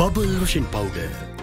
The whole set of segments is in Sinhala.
බබල් රොෂෙන් පවුඩ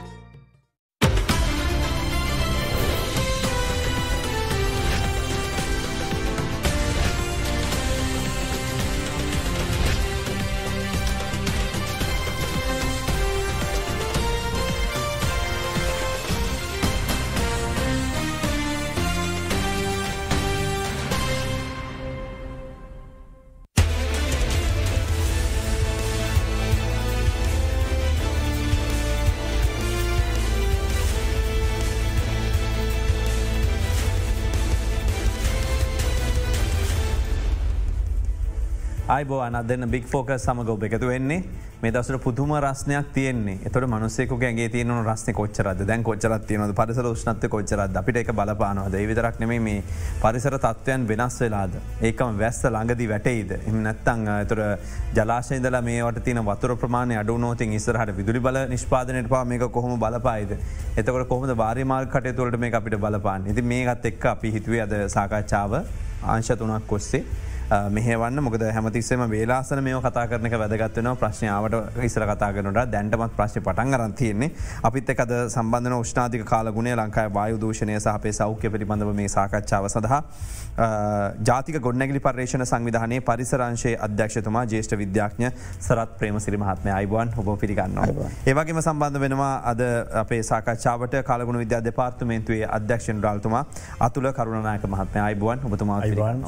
අයිබෝ අනදන්න බික් ෆෝක සමග ඔබ එකතු වෙන්නේ. මේ දසට පුදුම රස්නයක් තියන්නේ. එතොට මනුස්සෙකුගේ තියන රස්න කොච්චරද? දැන් කොච්චරත් තියනද පරිසර ෂ්නත්ත කොච්චරත් අපිට එක බලපානවද? විතරක් නෙමේ මේ පරිසර තත්වයන් වෙනස් වෙලාද? ඒකම වැස්ස ළඟදි වැටයිද? එම නැත්තං තුර ජලාශයදල මේට තින වතුර ප්‍රමාණය අඩුනෝතින් ඉස්සරහට විදුලි බල නිෂ්පාදනයට පා මේක කොහොම බලපායිද? එතකට කොහොම බාරිමාල් කටයතුවලට මේ අපිට බලපාන්න? ඉති මේකත් එක් අපි හිතුවේ අද සාකච්ඡාව ආංශ තුනක් කොස්සේ මෙහවන්න. මොකද හැමතිස්සම වේලාසන මේ කතා කරනක වැදගත්වන ප්‍රශ්නාවට ඉසර කතාගනට දැන්ටමත් ප්‍රශ්න පටන් ගරන්තියන්නේ අපිත් එකද සම්බන්ධන ෂ්නාධික කාලගුණේ ලංකායි වායු දූෂණය සහපේ සෞඛ්‍ය පිළිබඳව මේ සාකච්ඡාව සඳහා ජාතික ගොඩනැගලි පර්ේෂණ සංවිධානයේ පරිසරංශයේ අධ්‍යක්ෂතුමා ජේෂ්ඨ විද්‍යාඥ සරත් ප්‍රේම සිරි මහත්මය අයිබුවන් ඔබ පිරිගන්න. ඒවගේම සම්බන්ධ වෙනවා අද අපේ සාකච්ඡාවට කාලගුණ විද්‍යා දෙපාර්තමේන්තුවේ අධ්‍යක්ෂන් රාල්තුමා අතුල කරුණනායක මහත්මය අයිබුවන් ඔබතුමා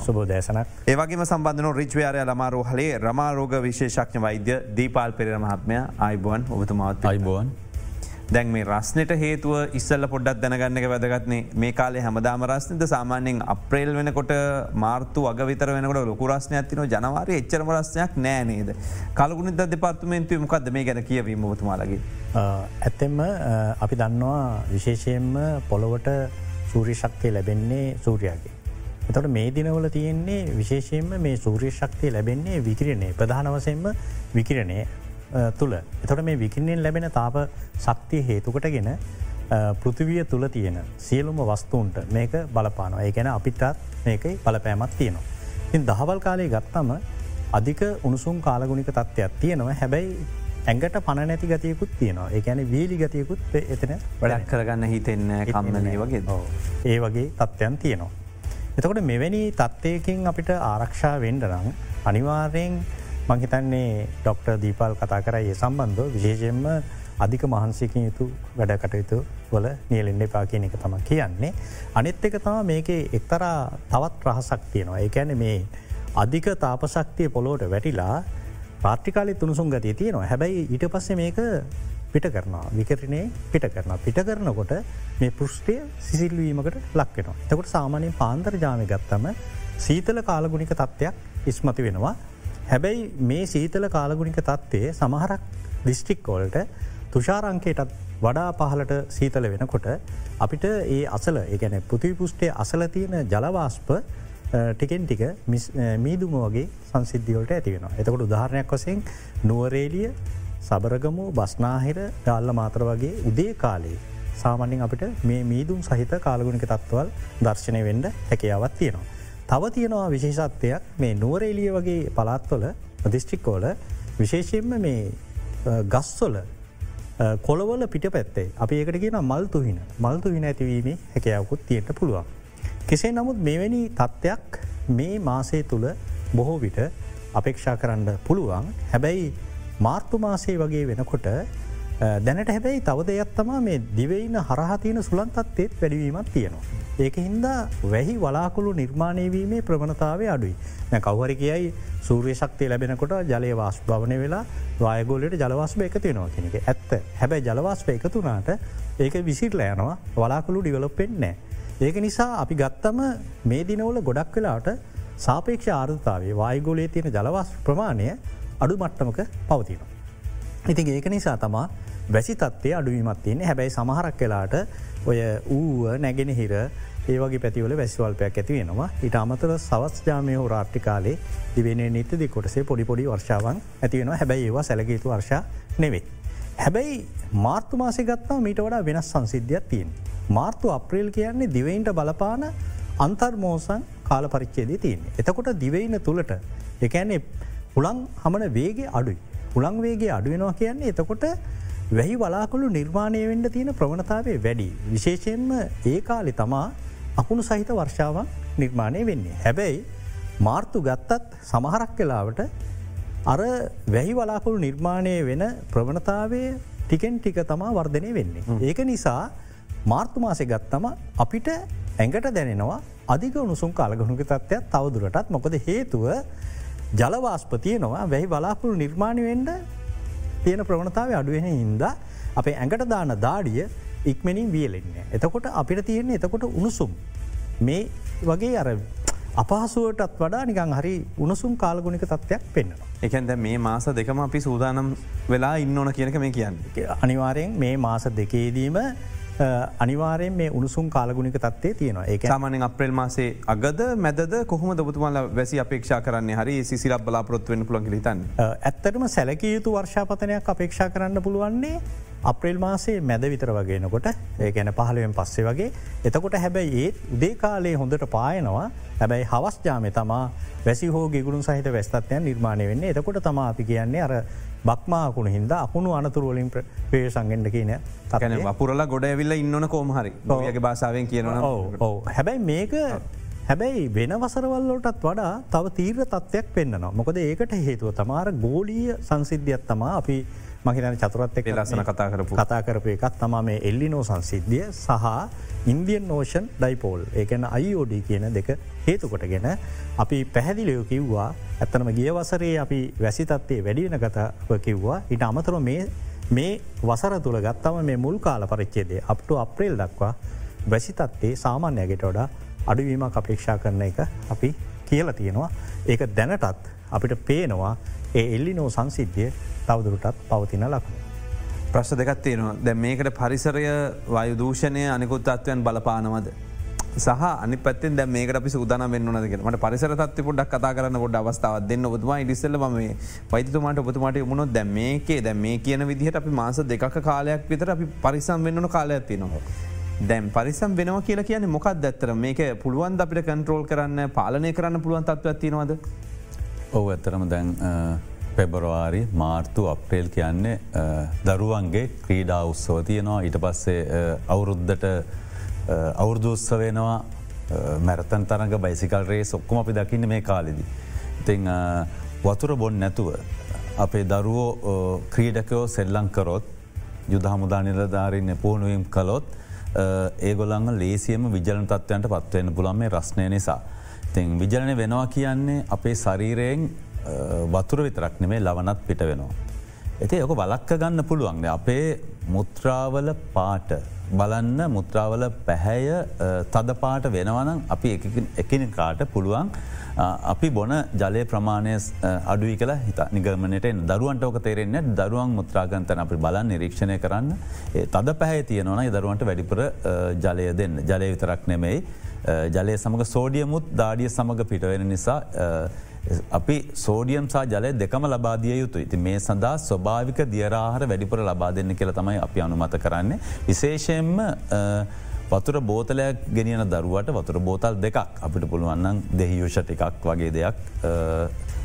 සුබ දේශනක් ඒවගේ වගේම සම්බන්ධන රිච්වයාරය ළමාරෝහලේ රමාරෝග විශේෂක්ඥ වෛද්‍ය දීපාල් පෙර මහත්මය අයිබුවන් ඔබතුමාත් අයිබෝන්. දැන් මේ රස්නට හේතුව ඉස්සල්ල පොඩ්ඩක් දැනගන්නක වැදගත්න්නේ මේ කාලේ හැමදාම රස්නද සාමාන්‍යෙන් අප්‍රේල් වෙනකොට මාර්තු අග විතර වෙනකොට ලොකු රස්න ඇතින ජනවාරය එච්චරම රස්නයක් නෑනේද. කලගුණ දෙපාර්තමේන්තුව මොකක්ද මේ ගැන කියවීම ොතුමාලගේ. ඇත්තෙම අපි දන්නවා විශේෂයෙන්ම පොළොවට සූරි ශක්තිය ලැබෙන්නේ සූරයාගේ. එතට මේ දිනවල තියෙන්නේ විශේෂයෙන්ම මේ සූරිය ශක්තිය ලැබෙන්නේ විකිරණය ප්‍රධානවසයෙන්ම විකිරණය තුළ. එතොට මේ විකිරණයෙන් ලැබෙන තාප ශක්තිය හේතුකටගෙන පෘතිවිය තුළ තියෙන සියලුම වස්තුූන්ට මේක බලපානවා ඒ ගැන අපිටත් මේකයි බලපෑමත් තියෙනවා. ඉන් දහවල් කාලය ගත්තම අධික උණුසුම් කාලගුණික තත්ත්වයක් තියෙනවා හැබැයි ඇඟට පණ නැති ගතයකුත් තියෙනවා ඒකැන වීලි ගතයකුත් එතන වැඩක් කරගන්න හිතෙන්න කම්මනය වගේ ඒ වගේ තත්ත්වයන් තියෙනවා. එතකොට මෙවැනි තත්ත්වයකින් අපිට ආරක්ෂා වෙන්ඩරං අනිවාර්යෙන් මංහිතන්නේ ඩොක්ටර් දීපල් කතා කරයි ඒ සම්බන්ධ විශේෂයෙන්ම අධික මහන්සේකින් යුතු වැඩ කටයුතු වල නියලෙන්ඩ පා කියන එක තම කියන්නේ. අනිත් එක තම මේක එක්තරා තවත් රහසක් තියෙනවා ඒකැන මේ අධික තාපසක්තිය පොලෝට වැටිලා පාර්ටිකාලි තුනුසුම් ගතිය තියෙනවා හැබැයි ඊට පස්සේ මේක පිට කරනවා විකරණය පිට කරන පිට කරනකොට මේ පෘෂ්ටය සිසිල්වීමකට ලක්වෙනවා. එතකොට සාමානයෙන් පාන්තර ජාමය ගත්තම සීතල කාලගුණික තත්ත්වයක් ඉස්මති වෙනවා. හැබැයි මේ සීතල කාලගුණික තත්ත්වය සමහරක් දිස්ටික්කෝල්ට තුෂාරංකයටත් වඩා පහලට සීතල වෙනකොට අපිට ඒ අසල ඒගැන පෘතිවිපුෂ්ටය අසල තියෙන ජලවාස්ප ටිකෙන් ටික මීදුම වගේ සංසිද්ධියෝට ඇති වෙන. එතකොට උදාහරණයක් වසයෙන් නුවරේලිය සබරගමු බස්නාහිර ගාල්ල මාතර වගේ උදේ කාලේ සාමන්‍යෙන් අපිට මේ මීදුම් සහිත කාලගුණික තත්වල් දර්ශනය වෙන්ඩ හැකියාවත් තියෙනවා. තව තියෙනවා විශේෂත්වයක්. මේ නුවරේලිය වගේ පලාත්වල දිස්ට්‍රික්කෝල විශේෂයෙන්ම මේ ගස්වල කොළවල පිට පැත්තේ අප ඒකට කියන මල්තුහින මල්තුහින ඇතිවීමේ හැකයාවකුත් තියෙන්ට පුළුවන්. කෙසේ නමුත් මෙවැනි තත්ත්වයක් මේ මාසේ තුළ බොහෝ විට අපේක්ෂා කරන්න පුළුවන්. හැබැයි මාර්තු මාසේ වගේ වෙනකොට දැනට හැබැයි තව දෙයක් තමා මේ දිවයින හරහතියන සුළන්තත්තේත් වැඩවීමත් තියෙනවා. ඒක හින්දා වැහි වලාකුළු නිර්මාණයවීමේ ප්‍රවණතාව අඩුයි. කවහරි කියයි සූරිය ශක්තිය ලැබෙනකොට ජලය වාස් භවනය වෙලා වායගෝලට ජලවාස්ම එක තියෙනවා කෙනෙක ඇත්ත හැබැයි ජලවාස්ප එකතුනාට ඒක විසිටල යනවා වලාකුළු ඩිවලොප්පෙන්න්නෑ. ඒක නිසා අපි ගත්තම මේ දිනවල ගොඩක් වෙලාට සාපේක්ෂ ආර්ධතාවේ වායගෝලයේ තියෙන ජලවාස් ප්‍රමාණය අඩු මට්ටමක පවතින. ඉතින් ඒක නිසා තමා වැසි තත්වය අඩුවීමත් තියන්නේ හැබැයි සමහරක් කලාට ඔය ඌව නැගෙන හිර ඒවගේ පැතිවල වැස්වල්පයක් ඇති වෙනවා ඉට අමතර සවස් ජාමය හෝ රාට්ටිකාලේ දිවෙන නිතදි කොටසේ පොඩිපොඩි වර්ෂාවන් ඇතිවෙන හැබැයි ඒවා සැලගේතු වර්ෂා නෙවේ. හැබැයි මාර්තු මාසය ගත්තා මීට වඩා වෙනස් සංසිද්ධයක් තියෙන්. මාර්තු අප්‍රේල් කියන්නේ දිවයින්ට බලපාන අන්තර්මෝසන් කාල පරිච්චේදී තියන්නේ. එතකොට දිවයින තුළට එකන්නේ හුළං හමන වේගේ අඩුයි. හුළං වේගේ අඩුවෙනවා කියන්නේ එතකොට වැහි වලාකුළු නිර්මාණය වෙන්ඩ තියෙන ප්‍රවණතාවේ වැඩි. විශේෂයෙන්ම ඒ කාලි තමා අකුණු සහිත වර්ෂාවන් නිර්මාණය වෙන්නේ. හැබැයි මාර්තු ගත්තත් සමහරක් කලාවට අර වැහි වලාකුළු නිර්මාණය වෙන ප්‍රවණතාවේ ටිකෙන් ටික තමා වර්ධනය වෙන්නේ. ඒක නිසා මාර්තු මාසය ගත්තම අපිට ඇඟට දැනෙනවා අධික උණුසුම් කාලගුණුක තත්ත්වයක් තවදුරටත් මොකද හේතුව ජලවාස්පතියනවා වැහි බලාකුළු නිර්මාණය වෙන්ඩ තියෙන ප්‍රවණතාව අඩුවෙන හින්ද අපේ ඇඟට දාන දාඩිය ඉක්මනින් වියලෙන්නේ. එතකොට අපිට තියෙන්නේ එතකොට උණුසුම්. මේ වගේ අර අපහසුවටත් වඩා නිකං හරි උණුසුම් කාලගුණික තත්ත්වයක් පෙන්න්නවා. එකන්ද මේ මාස දෙකම අපි සූදානම් වෙලා ඉන්න ඕන කියනක මේ කියන්න. අනිවාරයෙන් මේ මාස දෙකේදීම අනිවාරයෙන් මේ උණුසුම් කාලගුණික තත්වේ තියෙනවා. ඒ සාමනෙන් අප්‍රේල් මාසේ අගද මැද කොහම දබතුමල වැසි අපේක්ෂා කරන්නේ? හරි සිසිරක් බලාපොත්වෙන් පුළන් හිතන්න. ඇත්තටම සැලකිය යුතු වර්ෂාපතනයක් අපේක්ෂා කරන්න පුළුවන්නේ අප්‍රේල් මාසේ මැද විතර වගේනකොට ඒ ගැන පහලුවෙන් පස්සේ වගේ. එතකොට හැබැයි ඒත් උදේ කාලේ හොඳට පායනවා. හැබැයි හවස් ජාමය තමා වැසි හෝ ගිගුරුන් සහිත වැස්තත්වයන් නිර්මාණය වෙන්නේ. එතකොට තමා අපි කියන්නේ අර බක්මාකුණ හින්ද අකුණු අනතුරුවලින් පේසංගෙන්ට කියන තැන වපුරල ගොඩ ඇවිල්ල ඉන්නන කෝමහරි ගේ භාසාාවෙන් කියනවා ඕ හැබැයි මේක හැබැයි වෙන වසරවල්ලටත් වඩා තව තීර තත්ත්වයක් පෙන්න්නවා. මොකද ඒකට හේතුව තමාර ගෝලීය සංසිද්ධියත් තමා අපි මහිතන චතුරත් එක් ලස්සන කතා කරපු. කතා කරපු එකත් තම මේ එල්ලිනෝ සංසිද්ධිය සහ ඉන්දියන් නෝෂන් ඩයිපෝල්. ඒකන අයිෝඩ කියන දෙක හේතුකොටගෙන අපි පැහැදිලියෝ කිව්වා ඇත්තනම ගිය වසරේ අපි වැසිතත්වේ වැඩියන ගතව කිව්වා. ඉට අමතර මේ මේ වසර තුළ ගත්තම මේ මුල් කාල පරිච්චේදේ අප්ට අප්‍රේල් දක්වා වැසිතත්වේ සාමාන්‍යයට වඩා අඩුවීමක් අපේක්ෂා කරන එක අපි කියල තියෙනවා. ඒක දැනටත් අපිට පේනවා ඒ එල්ලි නෝ සංසිද්ධිය තවදුරටත් පවතින ලකුණු. ප්‍රශ් දෙකත් තියෙනවා දැ මේකට පරිසරය වයුදූෂණය අනිකුත් අත්වයන් බලපානවද. සහ අනි පත්තෙන් දැ මේක අපි සූදාන වෙන්න නදක මට පරිසර තත්ව පොඩක් කතා කරන්න පොඩ අවස්ථාව දෙන්න ඔබතුමා ඉඩිස්සල ම වෛතුමාට ඔබතුමාට මුණොත් දැ මේකේ දැ මේ කියන විදිහට අපි මාස දෙක කාලයක් විතර අපි පරිසම් වෙන්නන කාලයක් තිනවා. දැම් පරිසම් වෙනවා කියලා කියන මොකක් දැත්තර මේක පුළුවන් අපිට කන්ට්‍රෝල් කරන්න පාලනය කරන්න පුළුවන් තත්ව ඇතිනවද. ඔව ඇත්තරම දැන් පෙබරවාරි මාර්තු අප්‍රේල් කියන්නේ දරුවන්ගේ ක්‍රීඩා උත්සව තියෙනවා ඊට පස්සේ අවුරුද්ධට අවුරදුස්ස වෙනවා මැරතන් තරග බයිසිකල් රේ සොක්කුම අපි දකින්න මේ කාලෙදි. ඉතිං වතුර බොන් නැතුව අපේ දරුවෝ ක්‍රීඩකයෝ සෙල්ලංකරොත් යුද හමුදා නිලධාරින්න පූුණුවම් කළොත් ඒගොල්ලංග ලේසියම විජලන තත්වයන්ට පත්වවෙන්න පුළන් මේ රශ්නය නිසා. තින් විජලනය වෙනවා කියන්නේ අපේ ශරීරයෙන් වතුර විතරක් නෙමේ ලවනත් පිට වෙනවා. ඇති යක බලක්ක ගන්න පුළුවන්ද අපේ මුත්‍රාවල පාට බලන්න මුත්‍රාවල පැහැය තද පාට වෙනවනම් අපි එකන කාට පුළුවන් අපි බොන ජලය ප්‍රමාණය අඩුවි කළ හිත නිගමනට දරුවන්ට ඕක තේරෙන්නේ දරුවන් මුත්‍රාගන්තන අපි බලන් නිරීක්ෂණය කරන්න. තද පැහැ තියෙනවන දරුවන්ට වැඩිපුර ජලය දෙන්න. ජලය විතරක් නෙමෙයි ජලය සමඟ සෝඩියමුත් දාඩිය සමඟ පිටවෙන නිසා අපි සෝඩියම් සා ජලය දෙකම ලබාදිය යුතු ඉති මේ සඳහා ස්වභාවික දියරාහර වැඩිපුර ලබා දෙන්න කියල තමයි අපි අනුමත කරන්නේ. විශේෂයෙන්ම වතුර බෝතලයක් ගෙනියන දරුවට වතුර බෝතල් දෙකක්. අපිට පුළුවන්නම් දෙහියුෂට එකක් වගේ දෙයක්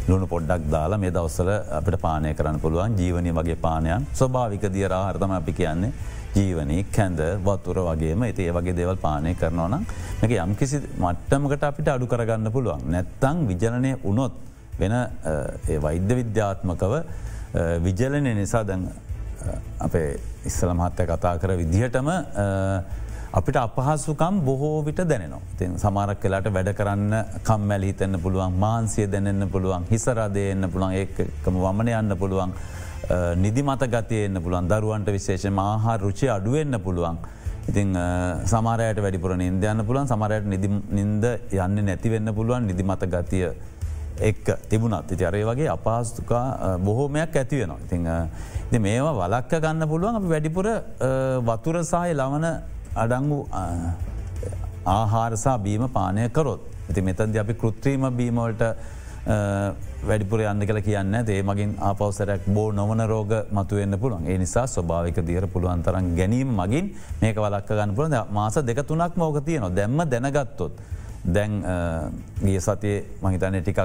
ලුණු පොඩ්ඩක් දාලා මේ දවස්සල අපිට පානය කරන්න පුළුවන්. ජීවනය වගේ පානයන්. ස්වභාවික දියරාහරතම අපි කියන්නේ. ජීවනී කැන්ද වතුර වගේම ඇති ඒ වගේ දේවල් පානය කරනවා නම් මේක යම් කිසි මට්ටමකට අපිට අඩු කරගන්න පුළුවන්. නැත්තං විජලනය උනොත් වෙන වෛද්‍ය විද්‍යාත්මකව විජලනය නිසා දැන් අපේ ඉස්සල මහත්තය කතා කර විදිහටම අපිට අපහසුකම් බොහෝ විට දැනවා. තින් සමාරක් කලාට වැඩ කරන්න කම්මැලි හිතන්න පුළුවන් මාන්සිය දැනන්න පුළුවන් හිසරදයන්න පුළුවන් ඒකම වමන යන්න පුළුවන් නිදිමත ගතයන්න පුළුවන් දරුවන්ට විශේෂ මහා රුචි අඩුවෙන්න්න පුළුවන්. ඉතින් සමාරයට වැඩිපුර නින්දයන්න පුළුවන් සමරයට නින්ද යන්න නැතිවෙන්න පුළුවන් නිදිමත ගතිය එක් තිබුණත් ඉති අරේ වගේ අපහස්තුකා බොහෝමයක් ඇති වෙනවා. ඉතිං ඉති මේවා වලක්ක ගන්න පුළුවන් අපි වැඩිපුර වතුරසාහය ලවන අඩංගු ආහාරසා බීම පානය කරොත්. ඇති මෙතන්ද අපි කෘත්‍රීම බීමවලට වැඩිපුර යන්න කල කියන්න ඒ මගින් ආපවසරයක් බෝ නොවන රෝග මතුවෙන්න්න පුළුවන්. ඒ නිසා ස්වභාවික දීර පුළුවන් තරන් ගැනීම මගින් මේක වලක් ගන්න පුළන් මාස දෙක තුනක් මෝක තියනවා. දැම්ම දැනගත්තොත්. දැන් ගිය සතිය මහිතන ටිකක්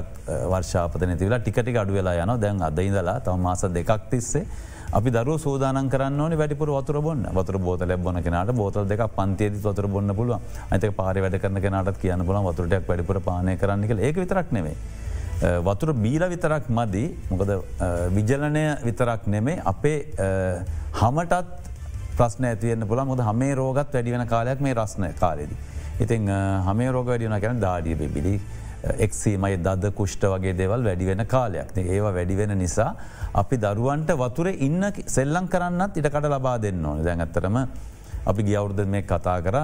වර්ෂාපත නැතිවලා ටිකටි අඩු වෙලා යන දැන් අද ඉඳලා තම මාස දෙකක් තිස්සේ අපි දරුව සෝදානන් කරන්න ඕන වැඩිපුර වතුර බොන්න. වතුර බෝතල බොන කෙනට බෝතල් දෙක පන්තියද වතුර බොන්න පුළුව අතක පාර වැඩ කරන කෙනටත් කියන්න පුල වතුරටයක් වැඩිපුර පානය කරන්නක ඒක විතරක් නෙවේ. වතුර බීල විතරක් මදී. මොකද විජලනය විතරක් නෙමේ අපේ හමටත් ප්‍රශ්න ඇතිවන්න පුළ මොද හමේ රෝගත් වැඩිවෙන කාලයක් මේ රස්න කාලෙද. ඉතින් හමේ රෝග වැඩියන කැන දාඩිය බිබිලි එක්සීමයි දද කුෂ්ට වගේ දෙවල් වැඩිවෙන කාලයක්. ඒවා වැඩිවෙන නිසා අපි දරුවන්ට වතුර ඉන්න සෙල්ලං කරන්නත් ඉටකට ලබා දෙන්න ඕන. දැන් ඇත්තරම අපි ගියවුරුද මේ කතා කර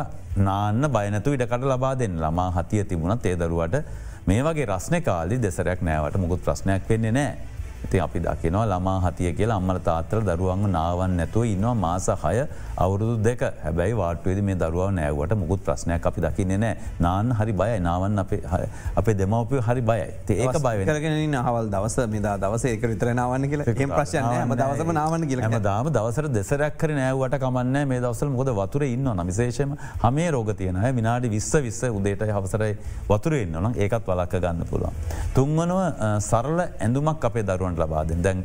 නාන්න බයනතු ඉඩකට ලබා දෙන්න ළමා හතිය තිබුණත් ඒ දරුවට මේ වගේ රස්න කාලි දෙසරයක් නෑවට මුකුත් ප්‍රශ්නයක් වෙන්නේ නෑ. ඉති අපි දකිනවා ළමා හතිය කියලා අම්මල තාත්තර දරුවන්ම නාවන් නැතුව ඉන්නවා මාස හය අවුරුදු දෙක. හැබැයි වාටුවේද මේ දරුව නෑවට මුකුත් ප්‍රශ්නයක් අපි දකින්නේ නෑ. නාන්න හරි බයයි නාවන් අපේ දෙමවපය හරි බයයි. ඒක බයගෙන හවල් දවස මෙදා දවස ඒක විතරනාවන්න කියල. ප්‍රශ්න දවසම නාවන්න කියල දාම දවසර දෙසරක් කර නෑවට කමන්න මේ දවසල් මොද වතුර ඉන්න නමිසේෂම හමේ රෝග තියනය විනාඩි විස්ස විස්ස උදේට හවසරයි වතුර ඉන්නනම් ඒකත් වලක්ක ගන්න පුළුවන්. තුන්වනුව සරල ඇඳුමක් අපේ දරුවන්ට ලබාදෙන් දැන්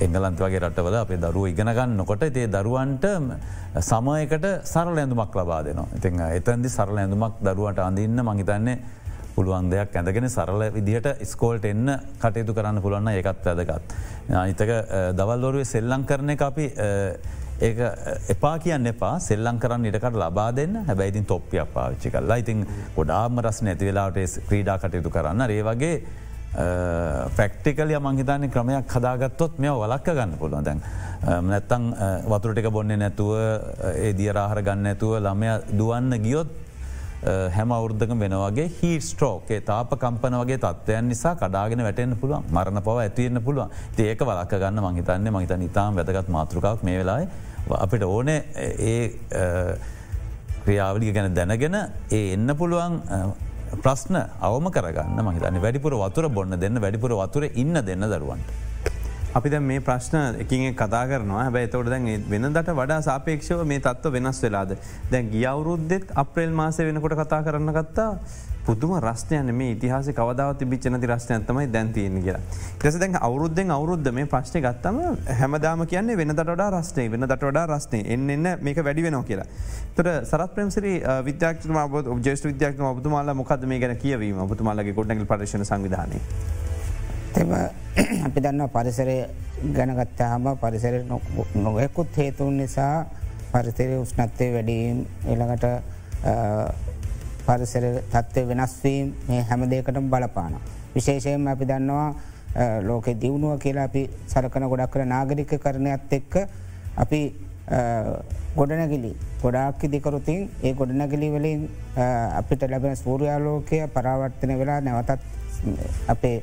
එංගලන්ත වගේ රටවල අපේ දරුව ඉගෙනගන්න නොකොට ඒ දරුවන්ට සමයකට සරල ඇඳුමක් ලබා දෙනවා. ඉතින් එතන්දි සරල ඇඳුමක් දරුවට අඳන්න මහිතන්නේ පුළුවන් දෙයක් ඇඳගෙන සරල විදිහට ස්කෝල්ට එන්න කටයුතු කරන්න පුළුවන්න ඒකත් ඇදගත්. අනිතක දවල්ලොරුවේ සෙල්ලං කරන එක අපි ඒ එපා කියන්න එපා. සෙල්ලං කරන්න ඉටකට ලබා දෙන්න. හැබැයිතින් තොප්පියක් පාවිච්චි කල්ලා ඉතින් ගොඩාම රස් නැති වෙලාට ක්‍රීඩා කටයුතු කරන්න. ඒ වගේ පැක්ටිකල් මංහිතන්නේ ක්‍රමයක් හදාගත්තොත් මෙ වලක්ක ගන්න පුළුවන්. දැන් නැත්තං වතුරටික බොන්නේ නැතුව ඒ දියරාහර ගන්න ඇතුව ළමය දුවන්න ගියොත් හැම අවුද්ධක වෙනවගේ හි ස්ට්‍රෝකේ තාප කම්පන වගේ තත්වයන් නිසා කඩාගෙන වැටෙන්න්න පුළුවන් මරණ පව ඇතිවන්න පුළුවන්. ඒක වලක් ගන්න මහිතන්නේ මහිත නිතාම් වැදගත් මාතෘකාවක් මේ වෙලායි අපිට ඕනේ ඒ ක්‍රියාවලිය ගැන දැනගෙන ඒ එන්න පුළුවන් ප්‍රශ්න අවම කරගන්න මහිතන්න වැඩිපුර වතුර බොන්න දෙන්න වැඩිපුර වතුර ඉන්න දෙන්න දරුවන්ට. අපි දැ මේ ප්‍රශ්න එකින් කතා කරනවා හැබැයි තවට දැන් වෙනදට වඩා සාපේක්ෂව මේ තත්ව වෙනස් වෙලාද. දැන් ගියවුරුද්දෙත් අප්‍රේල් මාසය වෙනකොට කතා කරන්න ගත්තා පුදුම රස්නයන මේ ඉතිහාස කවදාවත් බිච්චනති රශ්නය තමයි දැන්තියන්න කියලා. ෙස දැන් අවුරුද්ධෙන් අවුරුද්ධ මේ ප්‍රශ්නය ගත්තම හැමදාම කියන්නේ වෙනදට වඩා රස්නය වෙන දට වඩා රස්නය එන්න එන්න මේක වැඩි වෙනවා කියලා. තොට සරත් ප්‍රම්සරි විද්‍යාක්ම ජේෂ විද්‍යාක්ම ඔබතුමාල මොකද මේ ගැන කියවීම ඔබතුමාලගේ ගොඩ්නගල් පර්ශන සංවිධානය. එම අපි දන්න පරිසරය ගැනගත්තාහම පරිසර නොයකුත් හේතුන් නිසා පරිසරය උෂ්නත්වය වැඩීම් එළඟට පරිසර තත්ත්වය වෙනස්වීම් මේ හැම දෙකටම බලපාන. විශේෂයෙන් අපි දන්නවා ලෝකෙ දියුණුව කියලා අපි සරකන ගොඩක් කර නාගරික කරණයක්ත් එක්ක අපි ගොඩනැගිලි ගොඩාක් ඉදිකරුතින් ඒ ගොඩනැගිලි වලින් අපිට ලැබෙන සූරයාලෝකය පරාවර්තන වෙලා නැවතත් අපේ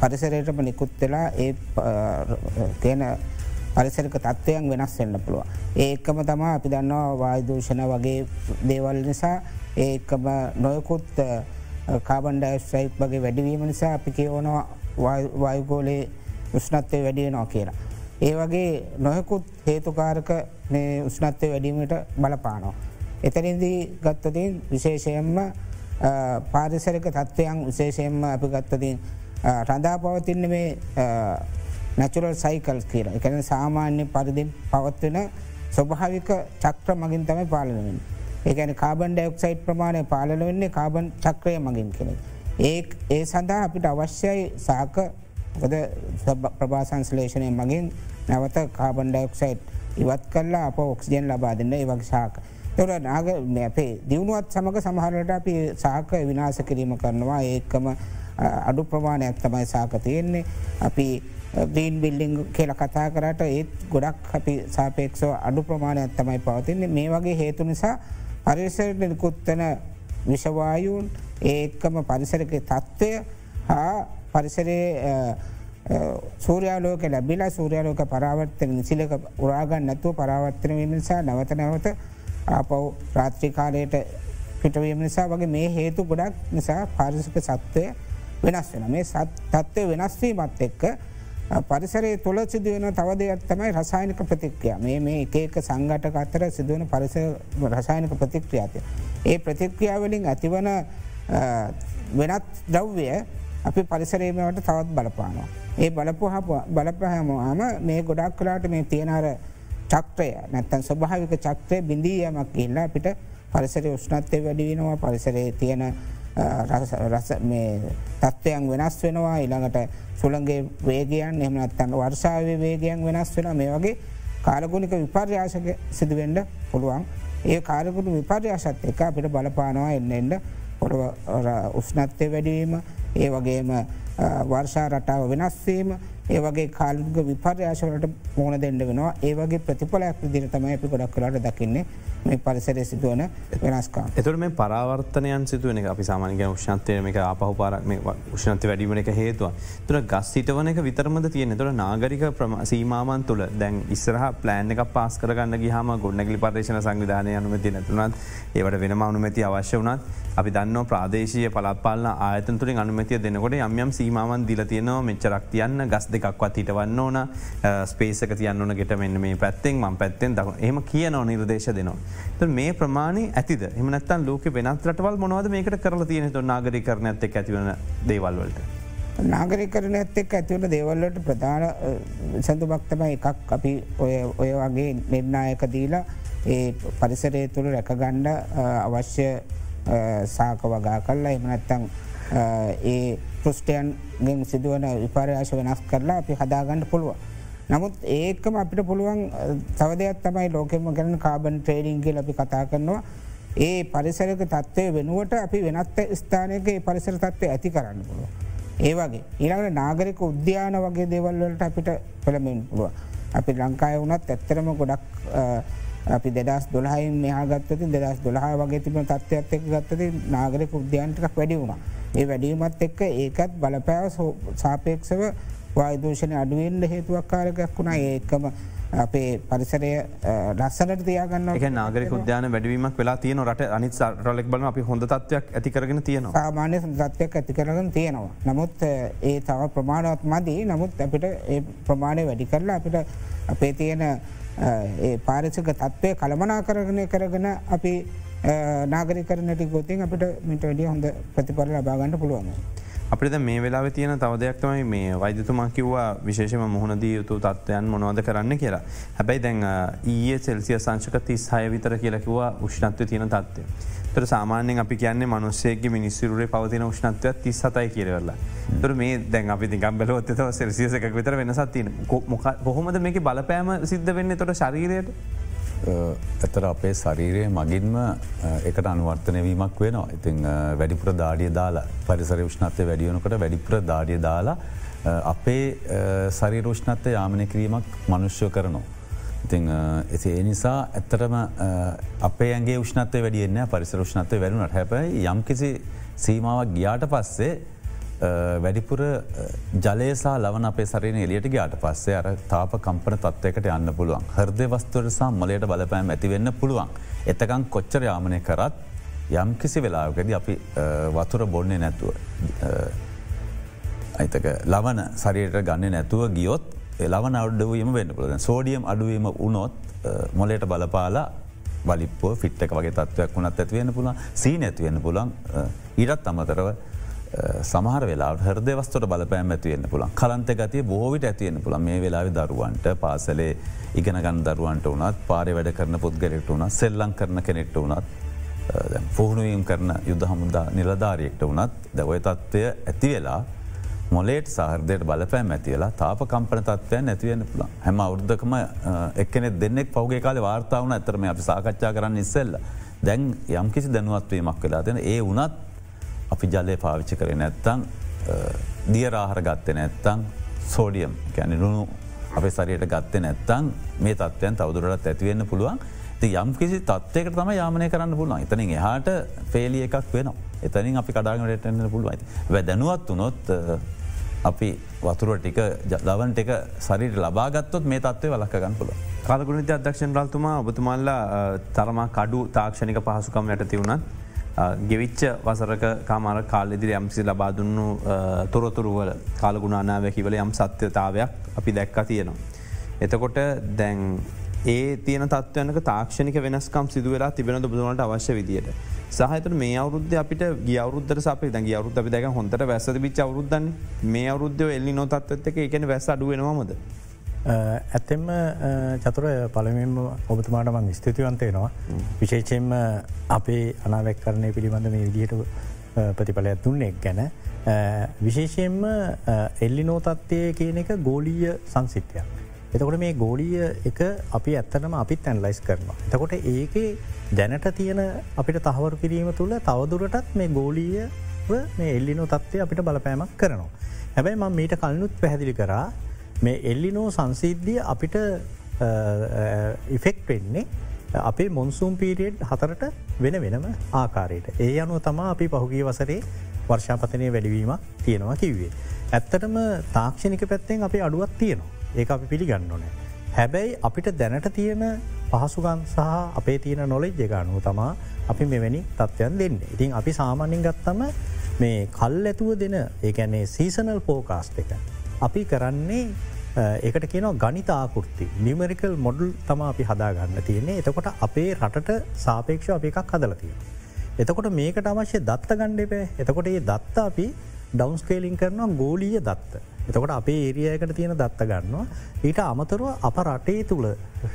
පරිසරයටම නිකුත් වෙලා ඒ තියෙන පරිසරික තත්ත්වයන් වෙනස් වෙන්න පුළුව. ඒකම තමා අපි දන්නවා වායදූෂණ වගේ දේවල් නිසා ඒකම නොයකුත් කාබන්ඩයිස්්‍රයිට් වගේ වැඩිවීම නිසා අපි කියවනවා වායුගෝලයේ උෂ්නත්වය වැඩියනවා කියලා. ඒ වගේ නොයකුත් හේතුකාරක උෂ්නත්වය වැඩීමට බලපානෝ. එතනින්දී ගත්තතින් විශේෂයෙන්ම පාරිසරික තත්ත්වයන් විශේෂයෙන්ම අපි ගත්තතින් රඳා පවතින්න මේ නැචුරල් සයිකල් කියලා එකන සාමාන්‍ය පරිදිින් පවත්වෙන ස්වභාවික චක්‍ර මගින් තමයි පාලනවෙන්. ඒකැන කාබන් ඩයක්සයිට් ප්‍රමාණය පාලන වෙන්නේ කාබන් චක්‍රය මගින් කෙනෙ. ඒ ඒ සඳහා අපිට අවශ්‍යයි සාක ප්‍රභාසංස්ලේෂණය මගින් නැවත කාබන් ඩයක්සයිට් ඉවත් කල්ලා අප ඔක්සිජන් ලබා දෙන්න ඒ වගේ සාක. තොර නාග අපේ දියුණුවත් සමඟ සමහරට අපි සාක විනාස කිරීම කරනවා ඒකම අඩු ප්‍රමාණයක් තමයි සාක තියෙන්නේ අපි ග්‍රීන් බිල්ඩිං කියල කතා කරට ඒත් ගොඩක් අපි සාපේක්ෂව අඩු ප්‍රමාණයක් තමයි පවතින්නේ මේ වගේ හේතු නිසා පරිසරට නිකුත්තන විෂවායුන් ඒකම පරිසරක තත්ත්වය හා පරිසරේ සූරයාලෝක ලැබිලා සූරයාලෝක පරාවර්තන නිසිලක උරාගන්න නැතුව පරාවර්තන වීම නිසා නැවත නැවත ආපව් රාත්‍රිකාලයට පිටවීම නිසා වගේ මේ හේතු ගොඩක් නිසා පාරිසික සත්වය වෙනස් වෙන මේ තත්ත්වය වෙනස්වීමත් එක්ක පරිසරේ තුළ සිදුවෙන තව දෙයක් තමයි රසායනික ප්‍රතික්‍රිය මේ මේ එකක සංගටක අතර සිදුවන පරිස රසායනික ප්‍රතික්‍රියාතය. ඒ ප්‍රතික්‍රියාවලින් ඇතිවන වෙනත් ද්‍රව්‍ය අපි පරිසරේමට තවත් බලපානවා. ඒ බලපුහ බලපහැමම මේ ගොඩක් කලාට මේ තියෙනර චක්‍රය නැත්තන් ස්වභාවික චක්‍රය බිඳීයමක් ඉල්ලා අපිට පරිසර උෂ්ණත්වය වැඩි වෙනවා පරිසරේ තියෙන තත්ත්වයන් වෙනස් වෙනවා. ඉළඟට සුළගේ වේගයන් එමනත්තන්න වර්ෂාව වේගයන් වෙනස් වෙන මේ වගේ කාලගුණික විපර්යාශක සිදුවෙන්ඩ පුළුවන්. ඒ කාරකුණු විපර්යාශත් එක අපිට බලපානවා එන්න එන්න පොළොව උෂ්ණත්වය වැඩීම ඒ වගේම වර්ෂා රටාව වෙනස්වීම ඒ වගේ කාලුග විපර්යාශවලට මෝන දෙන්න වෙනවා ඒ වගේ ප්‍රතිඵලයක් දිරතමයි අපි ගොඩක් කරට දකින්නේ මේ පරිසරය සිදුවන වෙනස්කා. එතුට මේ පරාවර්තනයන් සිදුවන එක අපි සාමානක උෂ්ණත්වය මේ අපහු පාරක් උෂ්ණත්ව වැඩීමන එක හේතුව. තුර ගස් සිටවන එක විතරමද තියෙන තුර නාගරික සීමාමන් තුළ දැන් ඉස්සරහ ප්ලෑන් එක පාස් කරගන්න ගහම ගොඩනැගලි පර්ේෂණ සංවිධානය අනුමති නැතුනත් ඒවට වෙනම අනුමැති අවශ්‍ය වනත් අපි දන්න ප්‍රාදේශය පලත්පාල ආයතන් තුරින් අනුමතිය දෙනකොට යම්යම් සීමාවන් දිල තියනවා මෙච්චරක් තියන්න ගස් දෙකක්වත් හිටවන්න ඕන ස්පේසක තියන්න ඕන ගෙට මෙන්න මේ පැත්තෙන් ම පැත්තෙන් දක එම කියන නිර්දේශ දෙනවා. මේ ප්‍රමාණය ඇතිද එමනත්තන් ලෝක වෙනත් රටවල් මොනවද මේකට කරලා තියෙන තු නාගරි කරන ඇත්තෙක් ඇතිවන දේවල්වලට. නාගරිකරන ඇත්තෙක් ඇතිවන දේවල්ලට ප්‍රධාන සඳුමක්තම එකක් අපි ඔය වගේ නිර්ණායක දීලා ඒ පරිසරය තුළ රැකගණ්ඩ අවශ්‍ය සාක වගා කල්ලා එමනැත්තං ඒ පෘෂ්ටයන්ගෙන් සිදුවන විපරයාශ වෙනස් කරලා අපි හදාගණ්ඩ පුළුවන්. නමුත් ඒකම අපිට පුළුවන් තවදයක් තමයි ලෝකෙම කරන කාබන් ට්‍රේඩිංගේ අපි කතා කරනවා ඒ පරිසරක තත්වය වෙනුවට අපි වෙනත් ස්ථානයක පරිසර තත්වය ඇති කරන්න පුළුව. ඒ වගේ ඊළඟට නාගරික උද්‍යාන වගේ දෙවල්වලට අපිට පළමෙන් පුළුව. අපි ලංකාය වනත් ඇත්තරම ගොඩක් අපි දෙදස් දොලහයින් මෙහාගත්තති දෙදස් දොළහ වගේ තිබන තත්වයක් එක් ගත්තති නාගරක උද්‍යාන්ටිකක් වැඩි වුණා. ඒ වැඩීමත් එක්ක ඒකත් බලපෑව සාපේක්ෂව වායදූෂණය අඩුවෙන්ට හේතුවක් කාරකයක් වුණා. ඒකම අපේ පරිසරය රස්සනට තියාගන්න එක නාගරක උද්‍යාන වැඩවීමක් වෙලා තියන රට අනිත් රලෙක් බල අපි හොඳ තත්වයක් ඇතිකරගෙන තියෙනවා. සාමාන්‍ය තත්වයක් ඇතිකරගෙන තියෙනවා. නමුත් ඒ තව ප්‍රමාණවත් මදී. නමුත් අපිට ඒ ප්‍රමාණය වැඩි කරලා අපිට අපේ තියෙන පාරිසක තත්වය කළමනා කරගනය කරගෙන අපි නාගරිකරනට ගොතින් අපිට මිට වැඩිය හොඳ ප්‍රතිපල ලබාගන්නට පුළුවන්. අපිට මේ වෙලා තියෙන තවදයක්තමයි මේ වෛදතුමා කිව්වා විශේෂම මුහුණදී යුතු තත්ත්වයන් මොනවද කරන්න කියලා. හැබැයි දැන් ඊයේ සෙල්සිය සංශක තිස් හය විතර කියලකිවා උෂ්ණත්ව තියෙන තත්වය. තර සාමාන්‍යෙන් අපි කියන්නේ මනුස්සේගේ මිනිස්සිරුවේ පවතින උෂ්ණත්වයක් තිස් සතයි කියරවෙලා. තුර මේ දැන් අපි දිගම් බලොත්තව සෙල්සියසක විතර වෙනසත්තින කොහොමද මේක බලපෑම සිද්ධ වෙන්න තොට ශරීරයට ඇතර අපේ ශරීරය මගින්ම එකට අනුවර්තනවීමක් වෙනවා. ඉතිං වැඩිපුර දාඩිය දාලා පරිසර විෂ්ණත්වය වැඩියනකට වැඩිපුර දාඩිය දාලා අපේ සරිරෝෂ්ණත්වය යාමනය කිරීමක් මනුෂ්‍ය කරනවා. ඉතිං එති ඒ නිසා ඇත්තරම අපේ ඇගේ ෂ්නත්ව වැඩියන්න පරිසර ෂ්නත්වය වැඩුනට හැබයි යම්කිසි සීමාවක් ගියාට පස්සේ වැඩිපුර ජලයසා ලවන අපේ සරන එලියට ගයාට පස්සේ අර තාප කම්පන තත්වයකට යන්න පුළුවන් හර්දය වස්තුවරසා මොලයට බලපෑම් ඇතිවෙන්න පුළුවන්. එතකං කොච්චර යාමනය කරත් යම් කිසි වෙලාගද අපි වතුර බොන්නේ නැතුව. අයිතක ලවන සරියට ගන්න නැතුව ගියොත් ලවන අඩුවීම වෙන්න පුළද සෝඩියම් අඩුවීම උනොත් මොලට බලපාලා වලිපෝ ෆිට්ක වගේ තත්වයක් වුණත් ඇතිවෙන්න පුළන් සී නැතිවෙන්න පුළන් ඊටත් අමතරව සමහර වෙලා හරද වස්තට බලපෑම් ඇතිවෙන්න පුළන් කලන්ත ගතිය බෝවිට ඇතිවෙන්න පුළ මේ වෙලාවි දරුවන්ට පාසලේ ඉගෙනගන් දරුවන්ට වනත් පාරය වැඩ කරන පුද්ගලෙක්ට වුණ සෙල්ලං කරන කෙනෙක්ට වනත් පුහුණුවීම් කරන යුද්ධ හමුදා නිලධාරයෙක්ට වනත් දැවය තත්ත්වය ඇති වෙලා මොලේට සහරදයට බලපෑම් ඇතිවෙලා තාප කම්පන තත්වය නැතිවෙන්න පුළ හැම අවුද්ධකම එක්කනෙ දෙන්නෙක් පෞගේ කාල වාර්තාවන ඇතරම අපි සාකච්ඡා කරන්න ඉස්සෙල්ල. දැන් යම්කිසි දැනුවත්වීමක් වෙලා දෙන ඒ වනත් අපි ජලය පාවිච්චි කරේ නැත්තං දියරාහර ගත්තය නැත්තං සෝඩියම් ගැන රුණු අපේ සරයට ගත්තය නැත්තං මේ තත්වයන් තවදුරට ඇතිවෙන්න පුළුවන්. යම් කිසි තත්වයකට තම යාමනය කරන්න පුළුවන්. එතනින් එහාට පේලිය එකක් වෙනවා. එතනින් අපි කඩාගටන්න පුළුවයි වැ දැනුවත් වනොත් අපි වතුර ටික දවන් ටික සරිට ලබාගත්තොත් මේ තත්වය වලක්කගන්න පුළ කාලගුණ අධ්‍යක්ෂන් රල්තුමා ඔබතුමල්ලා තරමා කඩු තාක්ෂණික පහසුකම් යට තිවුණත් ගෙවිච්ච වසරක කාමර කාලෙදිරි යම්සි ලබාදුන්නු තොරතුරුවල කාලගුණානාවැකිවල යම් සත්‍යතාවයක් අපි දැක්ක තියෙනවා. එතකොට දැන් ඒ තියන තත්වයනක තාක්ෂණික වෙනස්කම් සිදුවලා තිබෙන බුදුනට අවශ්‍ය විදියට. සහත මේ අවුද්ධ අපිට ගියවරුද්ධ සපේ දැ අවරුද්ධ අපි දැක හොඳට වැැස බිච් අවරුද්ධන්න මේ අවරුද්ධ එල්ලි නොතත්වත්තක එකන වැැස අඩුවෙනවාමද. ඇත්තෙම චතුර පළමෙන්ම ඔබතුමාට මං ස්තුතිවන්තයනවා විශේෂයෙන්ම අපේ අනාවැක් කරණය පිළිබඳ මේ විදිහට ප්‍රතිඵලයක් දුන්නෙක් ගැන විශේෂයෙන්ම එල්ලි නෝතත්වය කියන එක ගෝලීය සංසිත්‍යයක්. එතකොට මේ ගෝලිය එක අපි ඇත්තනම අපිත් ඇන්ලයිස් කරනවා. එතකොට ඒක දැනට තියෙන අපිට තහවරු කිරීම තුළ තවදුරටත් මේ ගෝලීය මේ එල්ලිනෝ තත්වය අපිට බලපෑමක් කරනවා. හැබැයි ම මීට කලනුත් පැහැදිලි කරා මේ එල්ලිනෝ සංසිද්ධිය අපිට ඉෆෙක්් වෙන්නේ අපේ මොන්සූම් පීරියඩ් හතරට වෙන වෙනම ආකාරයට. ඒ අනුව තමා අපි පහුගී වසරේ වර්ෂාපතනය වැඩිවීම තියෙනවා කිව්වේ. ඇත්තටම තාක්ෂණික පැත්තෙන් අපි අඩුවත් තියෙනවා. ඒ අපි පිළිගන්න ඕනෑ. හැබැයි අපිට දැනට තියෙන පහසුගන් සහ අපේ තියෙන නොලෙජ් එකනුව තමා අපි මෙවැනි තත්ත්වයන් දෙන්න. ඉතින් අපි සාමාන්‍යින් ගත්තම මේ කල් ඇතුව දෙන ඒැනේ සීසනල් පෝකාස්ට එක. අපි කරන්නේ ඒකට කියන ගනිතාකෘති නිමරිකල් මොඩල් තම අපි හදාගන්න තියන්නේ එතකොට අපේ රටට සාපේක්ෂ අප එකක් හදලතිය. එතකොට මේකට අවශ්‍ය දත්ත ගණ්ඩපේ එතකොට ඒ දත්ත අපි ඩවන්ස්කේලින් කරනවා ගෝලිය දත්ත. එතකොට අපේ ඒරියයකට තියෙන දත්ත ගන්නවා ඊට අමතරුව අප රටේ තුළ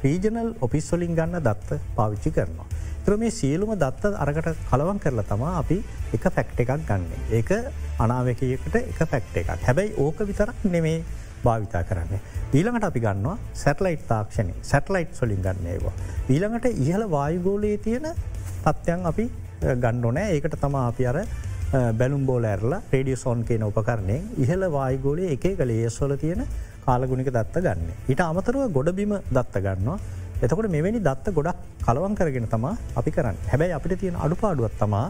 රීජනල් ඔපිස්වලින් ගන්න දත්ත පාවිච්චි කරනවා. තර මේ සියලුම දත්ත අරකට කලවන් කරලා තමා අපි එක ෆැක්ට එකක් ගන්න. ඒක අනාවකයකට එක ෆැක්ට එකක් හැබැයි ඕක විතරක් නෙමේ භාවිතා කරන්නේ. ඊළඟට අපි ගන්නවා සැටලයිට් තාක්ෂණය සැටලයිට් සොලින් ගන්නේවා. ඊළඟට ඉහල වායුගෝලයේ තියෙන තත්ත්යන් අපි ගණ්ඩෝනෑ ඒකට තමා අපි අර බැලුම් බෝල ඇරලා රේඩියසෝන් කියන උපකරණය ඉහල වායිගෝලේ එක කළේ ඒස්වල තියෙන කාලගුණික දත්ත ගන්න. ඊට අමතරව ගොඩබිම දත්ත ගන්නවා. එතකොට මෙවැනි දත්ත ගොඩක් කලවන් කරගෙන තමා අපි කරන්න. හැබැයි අපිට තියෙන අඩුපාඩුවත් තමා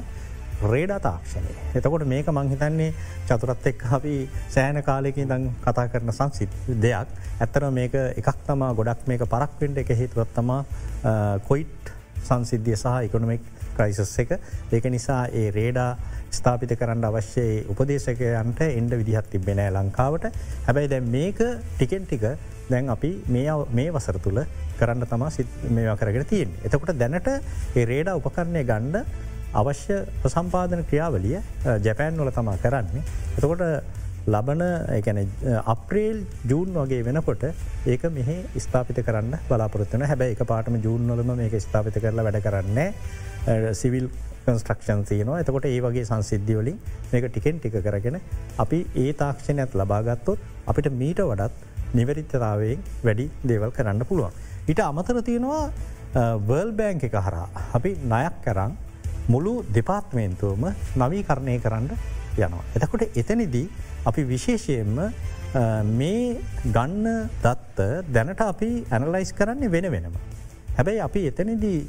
රේඩා තාක්ෂණය. එතකොට මේක මංහිතන්නේ චතුරත් එක් අපි සෑන කාලයකින් දං කතා කරන සංසිත් දෙයක්. ඇත්තර මේක එකක් තමා ගොඩක් මේක පරක්වෙන්ට එක හේතුවත් තමා කොයිට් සංසිද්ධිය සහ ඉකොනොමික් ක්‍රයිසස් එක. ඒක නිසා ඒ රේඩා ස්ථාපිත කරන්න අවශ්‍යයේ උපදේශකයන්ට එන්ඩ විදිහත් තිබෙනෑ ලංකාවට. හැබැයි දැන් මේක ටිකෙන් ටික දැන් අපි මේ වසර තුළ කරන්න තමා සිත් මේවා කරගෙන තියෙන්. එතකොට දැනට ඒ රේඩ උපකරණය ගණ්ඩ අවශ්‍ය ප්‍රසම්පාදන ක්‍රියාවලිය ජැපෑන් වල තමා කරන්නේ. එතකොට ලබන එකන අප්‍රේල් ජූන් වගේ වෙනකොට ඒක මෙහි ස්ථාපිත කරන්න බලාපොරත්වන හැබැයි එක පාටම ජූන්නලම මේක ස්ථාපිත කරලා වැඩ කරන්නේ සිවිල් කන්ස්ට්‍රක්ෂන් තියනවා එතකොට ඒ වගේ සංසිද්ධියවලින් මේක ටිකෙන් ටික කරගෙන අපි ඒ තාක්ෂණයත් ලබාගත්තොත් අපිට මීට වඩත් නිවරිත්තතාවයෙන් වැඩි දේවල් කරන්න පුළුවන්. ඊට අමතර තියෙනවා වර්ල් බෑංක එක හරා අපි නයක් කරන්න මුළු දෙපාත්මේන්තුවම නවී කරණය කරන්න යනවා. එතකොට එතනිදී අපි විශේෂයෙන්ම මේ ගන්න දත්ත දැනට අපි ඇනලයිස් කරන්නේ වෙන වෙනම. හැබැයි අපි එතනිදී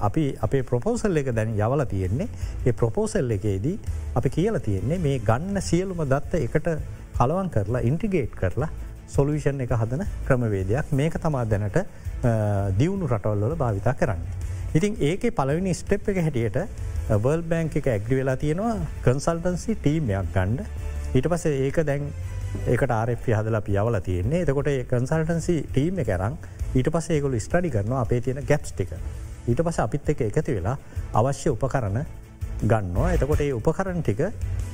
අපි අපේ ප්‍රපෝසල් එක දැන යවල තියෙන්නේ ඒ ප්‍රපෝසල් එකේදී අපි කියල තියෙන්නේ මේ ගන්න සියලුම දත්ත එකට කලවන් කරලා ඉන්ටිගේට් කරලා සොලූෂන් එක හදන ක්‍රමවේදයක්. මේක තමා දැනට දියුණු රටවල්ලොල භාවිතා කරන්න. ඉතින් ඒක පලවිනි ස්ටප් එක හැටියට බර්ල් බෑංක එක ඇග්‍රි වෙලා තියෙනවා කන්සල්ටන්සි ටීමයක් ගණ්ඩ ඊට පස ඒක දැන් ඒකට ආරප හදලා පියවල තියන්නේ. එතකොට කන්සල්ටන්සි ටීම කරම් ඊට පස ඒකොල ස්ටඩි කරනවා අපේ තියෙන ගැප්ස් ටික. ඊට පස අපිත් එක එකති වෙලා අවශ්‍ය උපකරන ගන්නවා. එතකොට ඒ උපකරණ ටික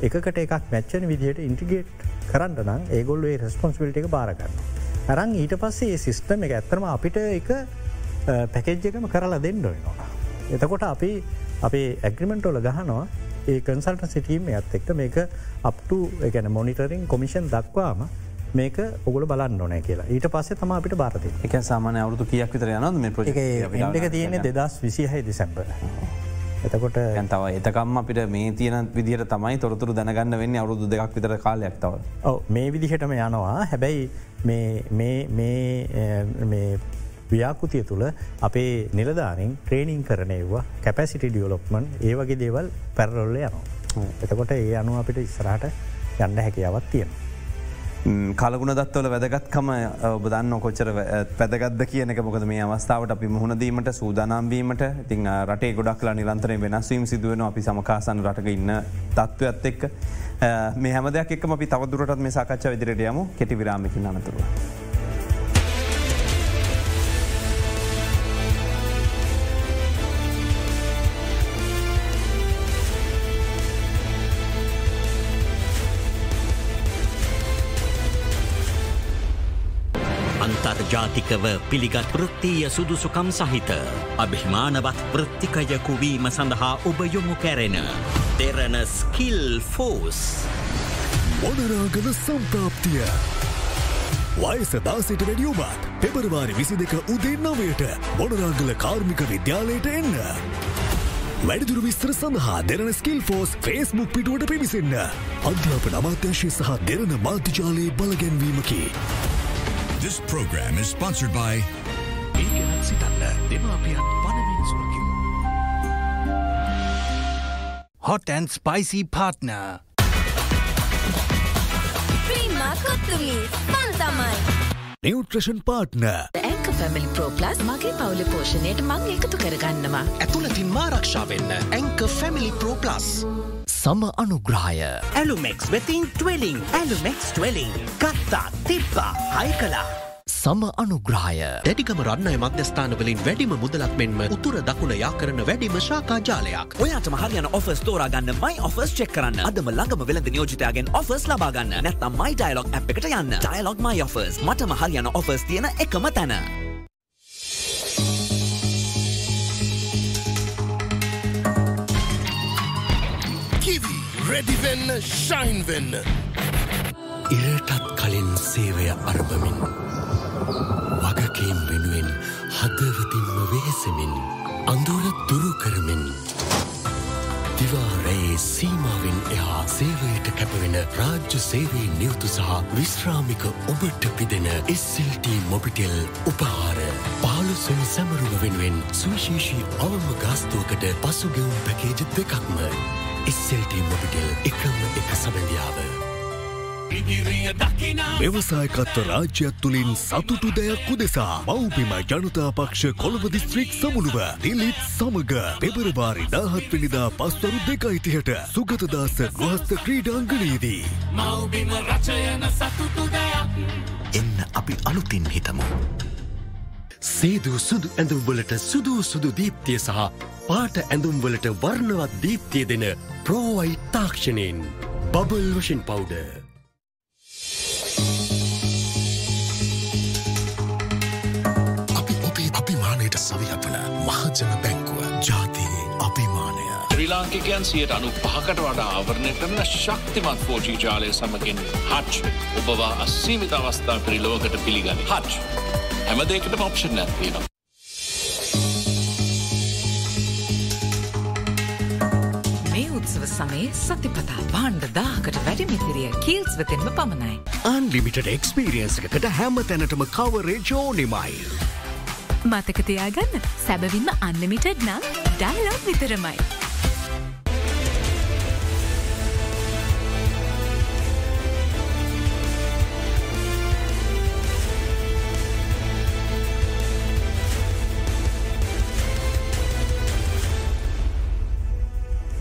එකකට එකක් මැච්චන විදිහයට ඉන්ටිගේට් කරන්න නම් ඒගොල්ලේ රෙස්පොන්ස්පිල්ට එක බාරගන්න. අරං ඊට පස්සේ ඒ සිිස්ටම එක ඇත්තරම අපිට එක පැකෙජ්ජකම කරලා දෙන්න ඔයනවා. එතකොට අපි අපේ ඇග්‍රිමෙන්ටෝල ගහනවා. ඒ කන්සල්ට සිටීම ඇත් එක්ක මේක අප්ට එකන මොනිටරින් කොමිෂන් දක්වාම මේක ඔගුල බලන්න ඕනෑ කියලා. ඊට පස්සේ තම අපිට බාරත එක සාමානය අවුදු කියක් විතර යනද මේ ප්‍ර එක තියෙන්නේ දෙදස් විසිහයි දෙසැම්බ. එතකොට තව එතකම් අපිට මේ තියන විදිර තමයි තොරතුර දැනගන්න වෙන්න අවුදු දෙක් විතර කාලයක් තව. මේ විදිහටම යනවා හැබැයි ව්‍යාකුතිය තුළ අපේ නිලධාරින් ට්‍රේනිං කරනයවා කැපැසිටි ඩියවලොප්මන් ඒ වගේ දේවල් පැරරොල්ල යනවා. එතකොට ඒ අනු අපිට ඉස්සරහට යන්න හැකියාවත් තියෙනවා. කලගුණ දත්වල වැදගත්කම ඔබ දන්න කොච්චර පැදගත්ද කියන එක මොකද මේ අවස්ථාවට අපි මුහුණදීමට සූදානාම්වීමට ඉතින් රටේ ගොඩක්ලා නිරන්තරය වෙනස්වීම සිදුවන අපි සමකාසන් රටක ඉන්න තත්ත්වයක්ත් එක්ක. මේ හැම දෙයක් එක්ම අපි තවදුරටත් මේ සාකච්ඡා විදිරට යමු. කෙටි විරාමිකින් අනතුරුව. ජාතිකව පිළිගත් වෘත්තීය සුදුසුකම් සහිත. අභිමානවත් වෘත්තිකයකුවීම සඳහා ඔබ යොමු කැරෙන. Derana skill force. මොනරාගල සම්ප්‍රාප්තිය. වයස දාසට වැඩියුමත් පෙබරවාරි විසි දෙක උදේ නවයට මොනරාගල කාර්මික විද්‍යාලයට එන්න. වැඩිදුර විස්තර සඳහා දෙරන ස්කිල් ෆෝස් ෆේස්මුක් පිටුවට පිවිසන්න. අධ්‍යාපන අමාත්‍යංශය සහ Derana මාධ්‍යජාලයේ බලගැන්වීමකි. This program is sponsored by ඒගෙනත් සිතන්න දෙමාපියන් පනමින් සුරකිමු. Hot and spicy partner. Prima Kottu Mee fun තමයි. නිවට්‍රෂන් පාට්න ඇක පැමිලි ප්‍රෝප්ලස් මගේ පවුල පෝෂණයට මං එකතු කරගන්නවා. ඇතුළතින් මාරක්ෂා වෙන්න ඇංක ෆැමිලි ප්‍රෝප්ලස්. සම අනුග්‍රහය. ඇලුමෙක්ස් වෙතින් ට්වෙලිං. ඇලුමෙක්ස් ට්වෙලිං. ගත්තා තිබ්බා හයි කලා. සම අනුග්‍රහය. දැඩිකම රන්නය මධ්‍යස්ථානවලින් වැඩිම මුදලක් මෙන්ම උතුර දකුණ යා කරන වැඩිම ශාකා ජාලයක්. ඔයාට මහරියන ඔෆස් තෝරාගන්න මයි ඔෆස් චෙක් කරන්න. අදම ළඟම වෙළඳ නියෝජිතයාගෙන් ඔෆස් ලබාගන්න නැත්තම් මයි ඩයිලොක් ඇ් එකට යන්න. ඩයිලොක් මයි ඔෆස් මට මහරියන ඔෆස් තියෙන එකම තැන. රෙඩිවෙන්න ශයින් වෙන්න. ඉරටත් කලින් සේවය අරබමින්. වගකීම් වෙනුවෙන් හදවතින්ම වෙහෙසමින්. අඳුර දුරු කරමින්. දිවාරයේ සීමාවෙන් එහා සේවයට කැපවෙන රාජ්‍ය සේවයේ නියුතු සහ විශ්‍රාමික ඔබට පිදෙන SLT මොබිටෙල් උපහාර. පාලුසුන් සැමරුම වෙනුවෙන් සුවිශේෂී අවම ගාස්තුවකට පසුගෙවුම් පැකේජ දෙකක්ම. SLT මොබිටෙල් එකම එක සබැඳියාව. ව්‍යවසායකත්ව රාජ්‍යත් තුළින් සතුටු දෙයක් උදෙසා මව්පිම ජනතා පක්ෂ කොළඹ දිස්ත්‍රික් සමුළුව දිලිත් සමග පෙබරවාරි දාහත්වනිදා පස්වරු දෙකයිතිහට සුගතදාස ගෘහස්ත ක්‍රීඩාංගනයේදී. මවබිම රචයන සතුටු දෙයක් එන්න අපි අලුතින් හිතමු. සේදූ සුදු ඇඳුම්වලට සුදූ සුදු දීප්තිය සහ පාට ඇඳුම්වලට වර්ණවත් දීප්තිය දෙන ප්‍රෝවයි තාක්ෂණයෙන් බබල් වෂන් පවුඩ. අපි ඔබේ අභිමානයට සවියපන මහජන බැංකුව ජාතියේ අභිමානය. ශ්‍රී ලාංකිකයන් සියට අනු පහකට වඩා ආවරණය කරන ශක්තිමත් ෆෝජී ජාලය සමගින් හච් ඔබවා අස්සීමිත අවස්ථා පිරිලෝකට පිළිගනි හච් හැමදේකට මොප්ෂන් නැත්තිනවා. මේ උත්සව සමයේ සතිපතා බාණ්ඩ දාහකට වැඩිමිතිරිය කීල්ස් වෙතෙන්ම පමණයි. අන්ලිමිට එක්ස්පීරියන්සකට හැම තැනටම කවරේ ජෝනිමයි. මතකතියාගන්න සැබවින්ම අන්නමිටඩ් නම් ඩයිලොක් විතරමයි.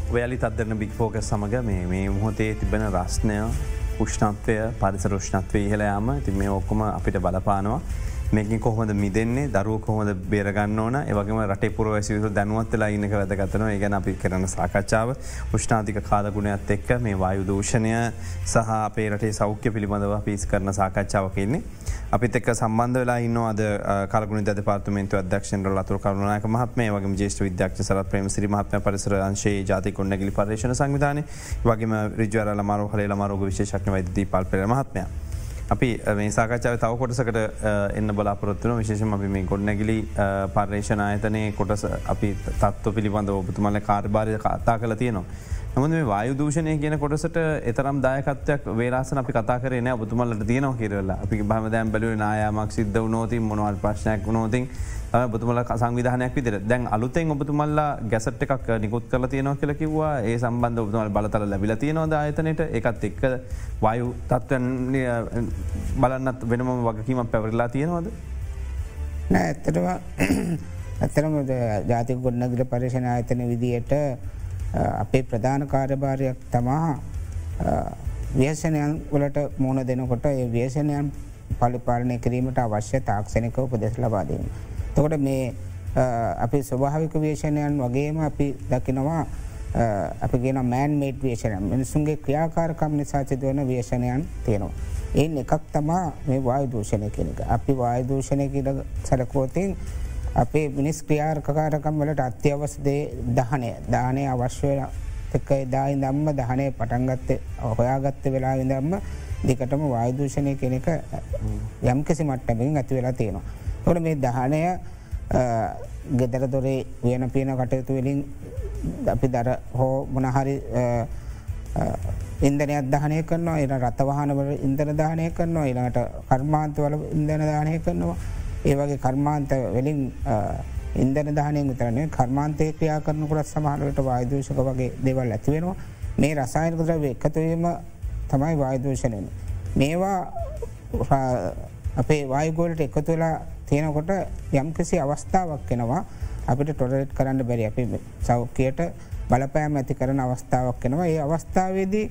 ඔයාලි තත්දරන බික් ෆෝක සමඟ මේ මේ මුහොතේ තිබෙන රස්නය උෂ්ණත්වය පරිසර රුෂ්ණත්වය ඉහලයාම ති මේ ඔක්කොම අපිට බලපානවා. මේකින් කොහොමද මිදන්නේ දරුව කොහොමද බේරගන්න ඕන? ඒවගේම රටේ පුරවැසිවිතු දැනුවත්වෙලා ඉන්නක වැදගතන ඒගැන අපි කරන සාකච්ඡාව. උෂ්නාතික කාලගුණයක්ත් එක්ක මේ වායු දූෂණය සහ අපේ රටේ සෞඛ්‍ය පිළිබඳව පිස් කරන සාකච්ඡාවකන්නේ. අපිත් එක් සම්බන්ධ වෙලා ඉන්න අද කලගුණ ද පාර්තමේන්තු අධ්‍යක්ෂන්ට අතුර කරුණනාක මහත්මේ වගේ ජේෂ්ට විද්‍යාක්ෂ සර ප්‍රේම සිරි මහත්ම පරිසර අංශේ ජාති කොන්නගලි පර්ේෂණ සංවිධාන වගේම රිජවර මරු හලේ මරෝග විශේෂක්න වෛද පල් පෙර මහත්මය. අපි මේ සාකච්ඡාව තව කොටසකට එන්න බලාපොරත්තුන විශේෂම අපි මේ ගොඩනැගිලි පර්ේෂණ ආයතනය කොටස අපි තත්ව පිළිබඳ ඔබතුමල්ල කාර්භාරය කතා කළ තියනවා. නමුද මේ වායු දූෂණය කියන කොටසට එතරම් දායකත්වයක් වේලාසන අපි කතා කරන ඔබතුමල්ලට තියනව කියරලා අපි බහම දැම් බැලු නායමක් සිද්ධ වනෝතින් මොනවල් ප්‍රශ්නයක් වනෝතින් බතුමල සංවිධානයක් විදිර දැන් අලුතෙන් ඔබතුමල්ලා ගැසට් එකක් නිකුත් කල තියනව කියල කිවවා. ඒ සම්බන්ධ ඔබතුමල් බලතල ලැබිල තියෙනවද ආයතනයට එකත් එක්ක වයු තත්වන් බලන්නත් වෙනම වගකීම පැවරලා තියෙනවද? නෑ ඇත්තටම ඇත්තරම ජාතික ගොඩනගල පර්ේෂණ ආයතන විදියට අපේ ප්‍රධාන කාර්යභාරයක් තමා ව්‍යසනයන් වලට මුණ දෙනකොට ඒ ව්‍යසනයන් පලිපාලනය කිරීමට අවශ්‍ය තාක්ෂණක උපදෙස් ලබාදීම. තකොට මේ අපි ස්වභාවික වේශනයන් වගේම අපි දකිනවා අපි ගෙන මෑන් මේට් වේශන මිනිසුන්ගේ ක්‍රියාකාරකම් නිසා සිදුවන වේශනයන් තියෙනවා. එන් එකක් තමා මේ වායු දූෂණය කෙනෙක. අපි වායු දූෂණය කියල සැලකෝතින් අපේ මිනිස් ක්‍රියාර්කකාරකම් වලට අත්‍යවස්දේ දහනය. දානය අවශ්‍යය එක එදායි දම්ම දහනය පටන්ගත්ත හොයාගත්ත වෙලා දම්ම දෙකටම වායදූෂණය කෙනෙක යම්කිසි මට්ටමින් ඇති වෙලා තියෙනවා. තොට මේ දහනය ගෙදර දොරේ වයන පියන කටයුතු වලින් අපි දර හෝ මොනහරි ඉන්දනයක් දහනය කරනවා එන රතවහනවල ඉන්දන දානය කරනවා එනට කර්මාන්තවල ඉන්දන දානය කරනවා ඒවගේ කර්මාන්ත වලින් ඉන්දන දානය විතරනේ කර්මාන්තය ක්‍රියා කරනකුරත් සමහලට වායදූෂක වගේ දෙවල් ඇතිවෙනවා මේ රසායනක ද්‍රව එකතුවීම තමයි වායදූෂණයෙන්. මේවා අපේ වායගෝලට එකතු වෙලා තියෙනකොට යම්කිසි අවස්ථාවක් කෙනවා අපිට ටොරට් කරන්න බැරි අපි සෞඛ්‍යයට බලපෑම් ඇති කරන අවස්ථාවක් කෙනවා ඒ අවස්ථාවේදී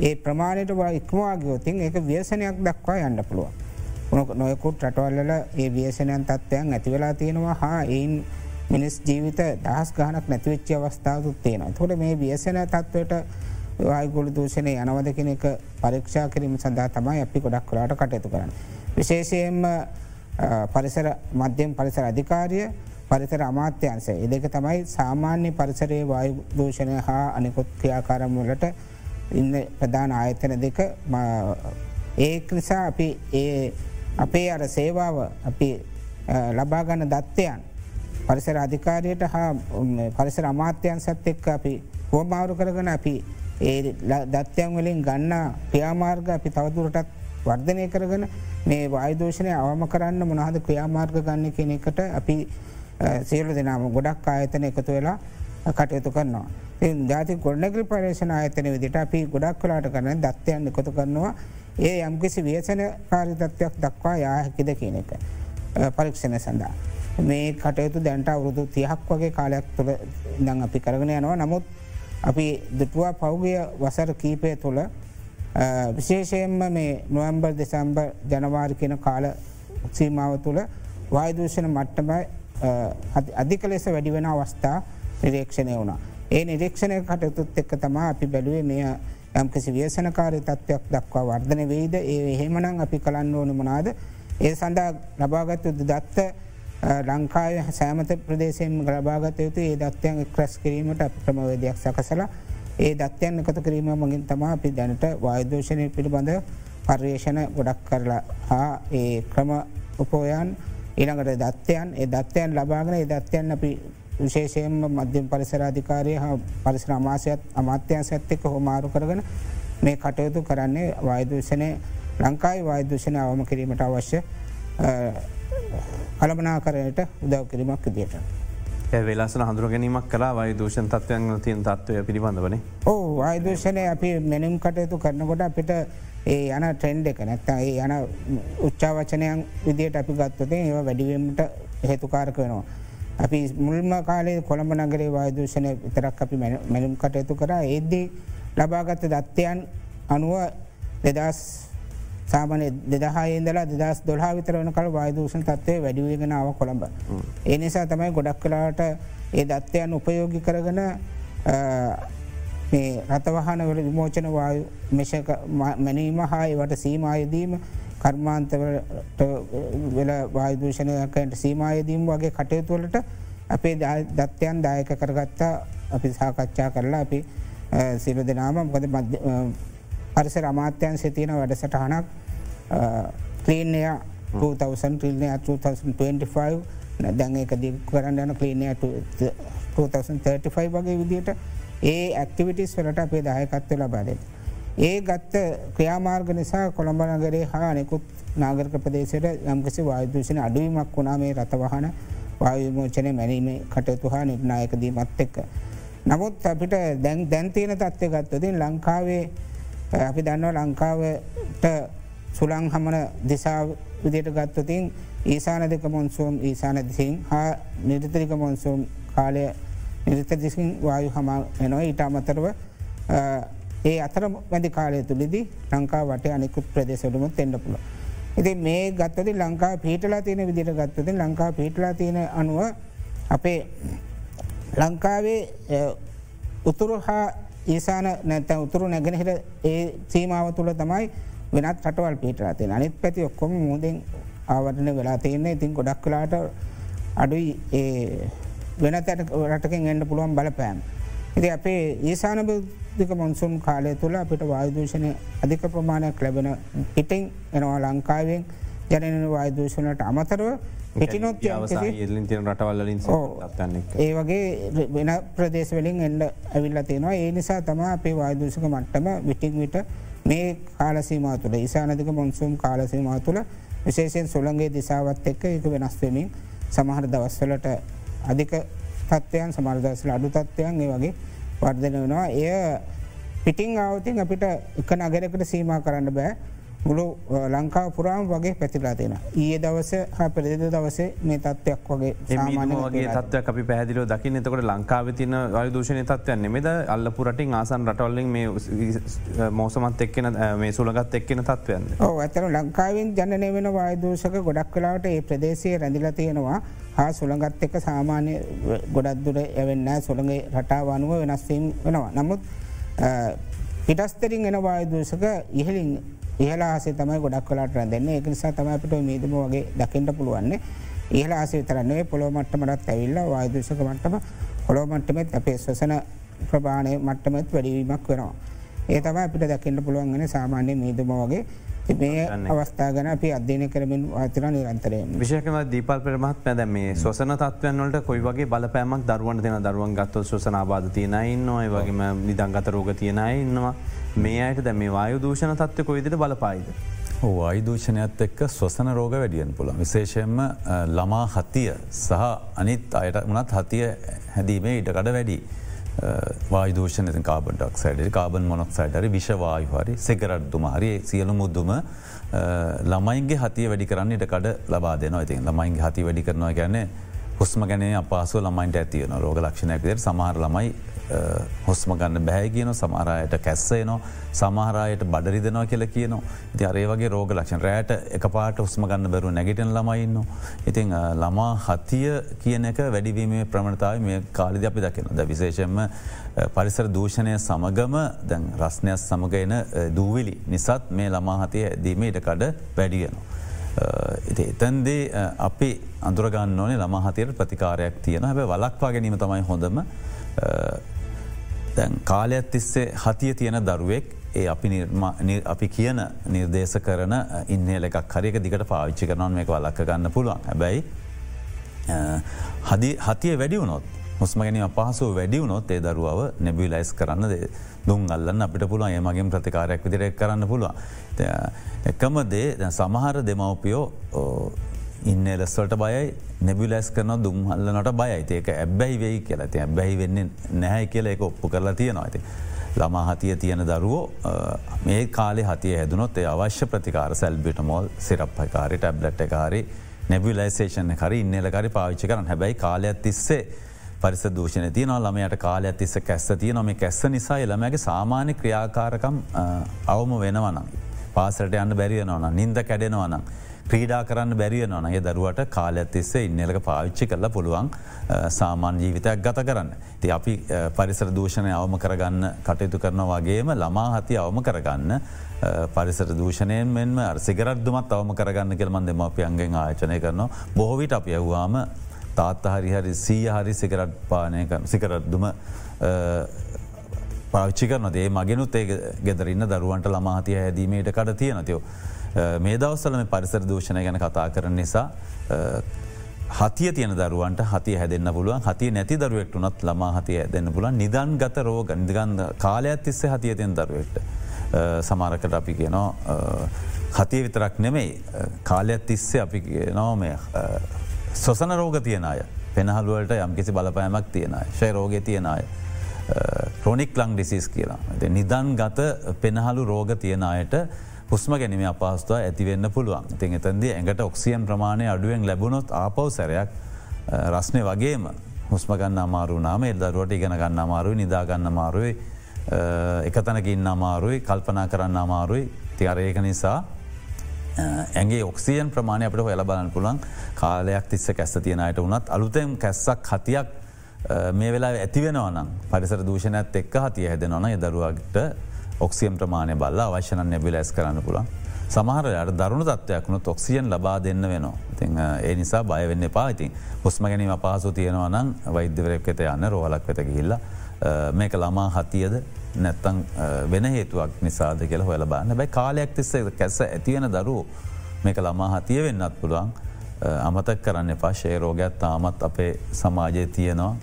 ඒ ප්‍රමාණයට ඉක්මවාගයෝතින් ඒක ව්‍යසනයක් දක්වා යන්න පුළුවන්. නොයකුත් රටවල්ල ඒ ව්‍යසනයන් තත්ත්වයන් ඇතිවෙලා තියෙනවා. හා එයින් මිනිස් ජීවිත දහස් ගානක් නැතිවෙච්චි අවස්ථාවතුත් තියෙන තොට මේ ව්‍යසන තත්වට වායගොල දූෂණය යනවද කෙන එක පරීක්ෂා කිරීම සඳහා තමයි අපි ගොඩක් කලාට කටයුතු කරන්න. විශේෂයෙන්ම පරිසර මධ්‍යම් පරිසර අධිකාරිය පරිසර අමාත්‍යන්සේ එදක තමයි සාමාන්‍ය පරිසරයේ වායු දූෂණය හා අනිකොත් ක්‍රියාකාරම්වලට ඉන්න ප්‍රධාන ආයතන දෙක. ඒක නිසා අපි ඒ අපේ අර සේවාව අපි ලබාගන්න දත්තයන් පරිසර අධිකාරයට හා පරිසර අමාත්‍යයන් සත් එක්ක අපි හෝමාවරු කරගන අපි ඒ දත්‍යයන් වලින් ගන්න ක්‍රියාමාර්ග අපි තවදුරටත් වර්ධනය කරගන මේ වායදෝෂණය අවම කරන්න මොනහද ක්‍රියාමාර්ග ගන්න කෙන එකට අපි සියලු දෙනාම ගොඩක් ආයතන එකතු වෙලා කටයුතු කරනවා. ජාති ගොඩනැගල් පර්ේෂණ ආයතන විදිට අපි ගොඩක් කලාට කරන දත්වයන් එකතු කරනවා ඒ යම්කිසි ව්‍යසන කාරිතත්වයක් දක්වා යා හැකිද කියන එක පරීක්ෂණ සඳහා. මේ කටයුතු දැන්ට අවුරුදු තියහක් වගේ කාලයක් තුළ දං අපි කරගෙන යනවා නමුත් අපි දුටුවා පෞගය වසර කීපය තුළ විශේෂයෙන්ම මේ නොවම්බර් දෙසම්බ ජනවාරි කියන කාල සීමාව තුළ වායදූෂණ මට්ටම අධික ලෙස වැඩි වෙන අවස්ථා නිරේක්ෂණය වුණා. ඒ නිරීක්ෂණය කටයුතුත් එක්ක තමා අපි බැලුවේ මෙය යම්කිසි ව්‍යසනකාරය තත්ත්වයක් දක්වා වර්ධන වෙයිද? ඒ එහෙමනං අපි කලන්න ඕන මනාද ඒ සඳහා ලබාගත් දත්ත ලංකාය සෑමත ප්‍රදේශයෙන් ලබාගත යුතු ඒ දත්වයන් ක්‍රස් කිරීමට අප ක්‍රමවේදයක් සකසලා ඒ දත්යන් එකත කිරීම මගින් තමා අපි දැනට වායදෝෂණය පිළිබඳ පර්යේෂණ ගොඩක් කරලා හා ඒ ක්‍රම උපෝයන් ඊළඟට දත්වයන් ඒ දත්වයන් ලබාගෙන ඒ දත්වයන් අපි විශේෂයෙන්ම මධ්‍යම පරිසරාධිකාරය හා පරිසර අමාසයත් අමාත්‍යයන් සඇත්තෙක හොමාරු කරගෙන මේ කටයුතු කරන්නේ වායදූෂණය ලංකායි වායදූෂණය අවම කිරීමට අවශ්‍ය කළමනා කරයට උදව් කිරීමක් විදියට. වෙලාසන හඳුර ගැනීමක් කලා වයි දූෂණ තත්වයන් තියන් තත්වය පිළිබඳවන. ඕ වායදූෂණය අපි මෙනම් කටයුතු කරනකොට අපිට ඒ යන ට්‍රෙන්ඩ් එක නැත්තා ඒ යන උච්චාවචනයන් විදියට අපි ගත්තතේ ඒ වැඩිවීමට හේතුකාරක වෙනවා. අපි මුල්ම කාලේ කොළඹ නගරේ වායදූෂණය විතරක් අපි මැනුම් කටයුතු කර ඒද්දී ලබාගත්ත දත්වයන් අනුව දෙදස් සාමන දෙදහයිදලා දෙදස් දොලා විතර වන කල වායදූෂණ තත්වය වැඩිවගෙනාව කොළඹ. ඒ නිසා තමයි ගොඩක් කලාට ඒ දත්වයන් උපයෝගි කරගන මේ රතවහනවල විමෝචන මැනීම හා ඒවට සීමයදීම කර්මාන්තවට වෙල වායදූෂණයකට සීමයදීම් වගේ කටයුතුවලට අපේ දත්වයන් දායක කරගත්තා අපි සාකච්ඡා කරලා අපි සිල දෙනාම මොකද පරිස රමාත්‍යයන් සිතියන වැඩසටහනක් ක්‍රීනය 2000 2025 දැන් එක දි කරන්න යන ක්‍රීනය 2035 වගේ විදියට ඒ ඇක්ටිවිටිස් වලට අපේ දායකත්ව ලබාදෙන. ඒ ගත්ත ක්‍රියාමාර්ග නිසා කොළඹනගරේ හා අනෙකුත් නාගරක ප්‍රදේශයට යම්කිසි වායදූෂණ අඩුවීමක් වුණා මේ රතවහන වායමෝචනය මැනීම කටයුතු හා නිර්ණයකදීමත් එක්ක. නමුත් අපිට දැන් දැන්තියන තත්වය ගත්තතින් ලංකාවේ අපි දන්නව ලංකාවට සුළං හමන දිසා විදියට ගත්තතින් ඒසාන දෙක මොන්සුම් ඒසාන දිසින් හා නිර්තරික මොන්සුම් කාලය නිර්ත දිසින් වායු හම එනවා ඊට අමතරව ඒ අතර වැදි කාලය තුළිදි ලංකා වට අනිකුත් ප්‍රදේශවලමුත් එන්න පුළ. ඉති මේ ගත්තද ලංකා පීටලා තියෙන විදිට ගත්තද ලංකා පීටලා තියෙන අනුව අපේ ලංකාවේ උතුරු හා ඒසාන නැත උතුරු නැගෙනහිර ඒ සීමාව තුළ තමයි වෙනත් රටවල් පිටරතිය අනිත් පැති ඔක්කොම මුූදෙන් ආවටන වෙලා තියන්නේ ඉතින් ගොඩක් කලාට අඩුයි ඒ වෙනත් රටකින් එන්න පුළුවන් බලපෑම්. ඉති අපේ ඒසානබදික මොන්සුම් කාලය තුළ අපිට වායදූෂණය අධික ප්‍රමාණයක් ලැබෙන පිටිං එනවා ලංකාවෙන් ජනන වායදූෂණට අමතරව පිටිනොත් රටවල්ලින් ඒ වගේ වෙන ප්‍රදේශවලින් එන්න ඇවිල්ල තියෙනවා. ඒ නිසා තම අපේ වායදූෂක මට්ටම විටිං විට මේ කාලසීමා තුළ ඉසානදික මොන්සුම් කාලසීමා තුළ විශේෂයෙන් සුළන්ගේ දිසාවත් එක්ක එක වෙනස්වමින් සමහර දවස්වලට අධික තත්වයන් සමර්දවසල අඩු තත්වයන් ඒ වගේ වර්ධන වෙනවා එය පිටිං ආවතින් අපිට එක නගරකට සීම කරන්න බෑ. මුළු ලංකාව පුරාම් වගේ පැතිලා තියෙන. ඒ දවස පෙරදිද දවසේ මේ තත්ත්වයක් වගේ වගේ තත්ව අපි පැදිල දකින්න. එතකට ලංකාව තින අයදූෂණය තත්වයන් නෙමෙද අල්ලපුරටින් ආසන් රටවල්ලින් මේ මෝසමත් එක්කෙන මේ සුළගත් එක්කෙන තත්වයන්. ඇතන ලංකාවෙන් ජනනය වෙන වායදූෂක ගොඩක් කලාට ඒ ප්‍රදේශය රැඳිල තියෙනවා හා සුළඟත් එක්ක සාමාන්‍ය ගොඩක් දුර ඇවෙන්න සුළඟ රටාවනුව වෙනස්වීම් වෙනවා. නමුත් පිටස්තරින් එන වායදූෂක ඉහලින් ඉහලාසේ තමයි ගොඩක් කලාට රැඳන්නේ එක නිසා තම අපිට මීදම වගේ දකිට පුළුවන්නේ ඉහල ආසේ තරන්නේ පොළො මට්ටමටත් ඇවිල්ල වායදෂක මට්ටම පොළො මට්ටමත් අපේ ස්වසන ප්‍රභාණය මට්ටමත් වැඩීමක් වෙනවා. ඒ තම අපිට දකිට පුළුවන්ගෙන සාමාන්‍ය මීදම වගේ මේ අවස්ථා ගන අපි අධ්‍යන කරමින් වාතර නිරන්තරය විශෂකම දීපල් පරමත් පැද මේ ස්වසන තත්වයන්වලට කොයි වගේ බලපෑමක් දරුවන් දෙන දරුවන් ගත්ව ශසන ආබාධ තියෙනයින්න ඔය වගේම නිදංගත රෝග තියෙනයි ඉන්නවා. මේ අයට දැ මේ වායු දූෂණ තත්ව කොයිදිට බලපායිද. වායිදූෂණයත් එක්ක ස්වසන රෝග වැඩියෙන් පුළ විශේෂයෙන්ම ළමා හතිය සහ අනිත් අයට වනත් හතිය හැදීමේ ඉඩකඩ වැඩි. වාදූෂන කාබඩක් සයිඩ කාබන් මොනක් සයිඩරි විශවායු හරි සෙකරට්තුම හරි සියලු මුද්දුම ළමයින්ගේ හතිය වැඩි කරන්න ඉට කඩ ලබා දෙනවා. ඉතින් ළමයින්ගේ හති වැඩි කරනවා ගැන්නේ හුස්ම ගැන අපසු ළමයින්ට ඇතියන රෝග ලක්ෂණයක්දර සමහර ළමයි හොස්ම ගන්න බැහැ කියන සමහරයට කැස්සේනවා සමහරයට බඩරිදනවා කියල කියනවා. ඉති අරේ වගේ රෝග ලක්ෂණ. රෑට එක පාට උස්ම ගන්න බැරු නැගටන ළමයින්න. ඉතිං ළමා හතිය කියන එක වැඩිවීමේ ප්‍රමණතාව මේ කාලිද අපි දකින ද විශේෂෙන්ම පරිසර දූෂණය සමගම දැන් රස්නයක් සමගයන දූවිලි නිසත් මේ ළමා හතිය දීමට කඩ වැඩියනවා. ඉති එතන්දේ අපි අඳුරගන්න ඕනේ ළමහතයට ප්‍රතිකාරයක් තියෙන හැබ වලක්වා ගැනීම තමයි හොඳම. දැන් කාලයක් තිස්සේ හතිය තියෙන දරුවෙක් ඒ අපි අපි කියන නිර්දේශ කරන ඉන්නල එකක් හරික දිකට පාවිච්චි කරනවන් මේක වලක්ක ගන්න පුළුවන් හැබැයි හතිය වැඩියවුණොත් මුස්ම ගැනීම පහසු වැඩියවුණොත් ඒ දරුවාව නැබී ලයිස් කරන්න දුන් අල්ලන්න අපිට පුළුවන් ඒ මගින් ප්‍රතිකාරයක් විදිරෙක් කරන්න පුළුවන්. එකම දේ සමහර දෙමවපියෝ ඉන්න ලෙස්වලට බයයි නැබිලස් කරන දුම්හල්ලනට බයයි. ඒක ඇබ්බැයි වෙයි කියලා. ති ඇබැයි වෙන්න නැහැ කියල එක ඔප්පු කරලා තියෙනවා. ඇති. ළමා හතිය තියෙන දරුවෝ මේ කාලෙ හතිය හැදුනොත් ඒ අවශ්‍ය ප්‍රතිකාර සැල්බිට මෝල් සිරප්පකාරි ටැබ්ලට් එකකාරි නැබිලයිසේෂන් කරි ඉන්නලකරි පාවිච්චි කරන හැබැයි කාලයක් තිස්සේ පරිස දූෂණ තියන ළමයට කාලයක් තිස්ස කැස්ස තිය නොම කැස්ස නිසා ළමගේ සාමාන්‍ය ක්‍රියාකාරකම් අවම වෙනවනම්. පාසට යන්න බැරියනවන නින්ද කැඩෙනවනම්. ක්‍රීඩා කරන්න බැරිය නොනගේ දරුවට කාලයක් තිස්සේ ඉන්නලක පාවිච්චි කරලා පුළුවන් සාමාන් ජීවිතයක් ගත කරන්න. ති අපි පරිසර දූෂණය අවම කරගන්න කටයුතු කරන වගේම ළමා හති අවම කරගන්න පරිසර දූෂණයෙන් මෙන්ම සිගරත්දුමත් අවම කරගන්න කෙල්මන් දෙමපියන්ගෙන් ආයචනය කරනවා බොහෝවිට අප යව්වාම තාත්ත හරි හරි සීය හරි සිකරට් පානය සිකරත්දුම පාච්චි කරන දේ මගෙනුත් ඒ ගෙදරන්න දරුවන්ට ළමාතිය හැදීමට කඩ තියෙනතියෝ. මේ දවස්සලම පරිසර දූෂණය ගැන කතා කරන නිසා හතිය තියන දරුවන්ට හති හැදන්න පුළුවන්. හති නැති දරුවෙක්ට උනත් ළමා හතිය දෙන්න පුලන් නිදන් ගත රෝග නිදගන්ද කාලයක් තිස්සේ හතිය තියන දරුවෙක්ට සමාරකට අපි කියනවා හතිය විතරක් නෙමෙයි කාලයක් තිස්සේ අපි නෝමය සොසන රෝග තියන අය. පෙනහළුවලට යම්කිසි බලපෑමක් තියෙන ශය රෝග තියෙන අය. ක්‍රොනික් ලං ඩිසිස් කියලා. නිදන් ගත පෙනහළු රෝග තියෙන අයට හුස්ම ගැනීම අපහස්තුව ඇතිවෙන්න පුළුවන්. තින් එතන්දී ඇඟට ඔක්සියන් ප්‍රමාණය අඩුවෙන් ලැබුණොත් ආපව් සැරයක් රස්නය වගේම හුස්මගන්න අමාරු නාම එදරුවට ඉගෙන ගන්න අමාරුයි නිදාගන්න මාරුයි එකතනකින්න අමාරුයි කල්පනා කරන්න අමාරුයි. තියරඒක නිසා ඇගේ ඔක්සියන් ප්‍රමාණය අපට හොල බලන්න පුළන් කාලයක් තිස්ස කැස්ස තියෙනයට වනත් අලුතෙන් කැස්සක් හතියක් මේ වෙලා ඇතිවෙනවනම් පරිසර දූෂණයත් එක්ක හතිය හැදෙනවන දරුවගට ඔක්සියම් ප්‍රමාණය බල්ල අවශ්‍යන නැබිල ඇස් කරන්න පුළන් සමහරයට දරුණු තත්වයක්ුණු ඔක්සියන් ලබා දෙන්න වෙනවා. ති ඒ නිසා බයවෙන්න පායිතින් හුස්ම ගැනීම පහසු තියෙනවා නම් වෛද්‍යවරයක් වෙත යන්න රෝහලක් වෙත ගිල්ලා මේක ළමා හතියද නැත්තං වෙන හේතුවක් නිසාද කියලා හොල බන්න බැයි කාලයක් තිස්සේ කැස ඇතිවෙන දරුව මේක ළමා හතිය වෙන්නත් පුළුවන්. අමතක් කරන්න එපා. ශේරෝගයක් තාමත් අපේ සමාජය තියෙනවා.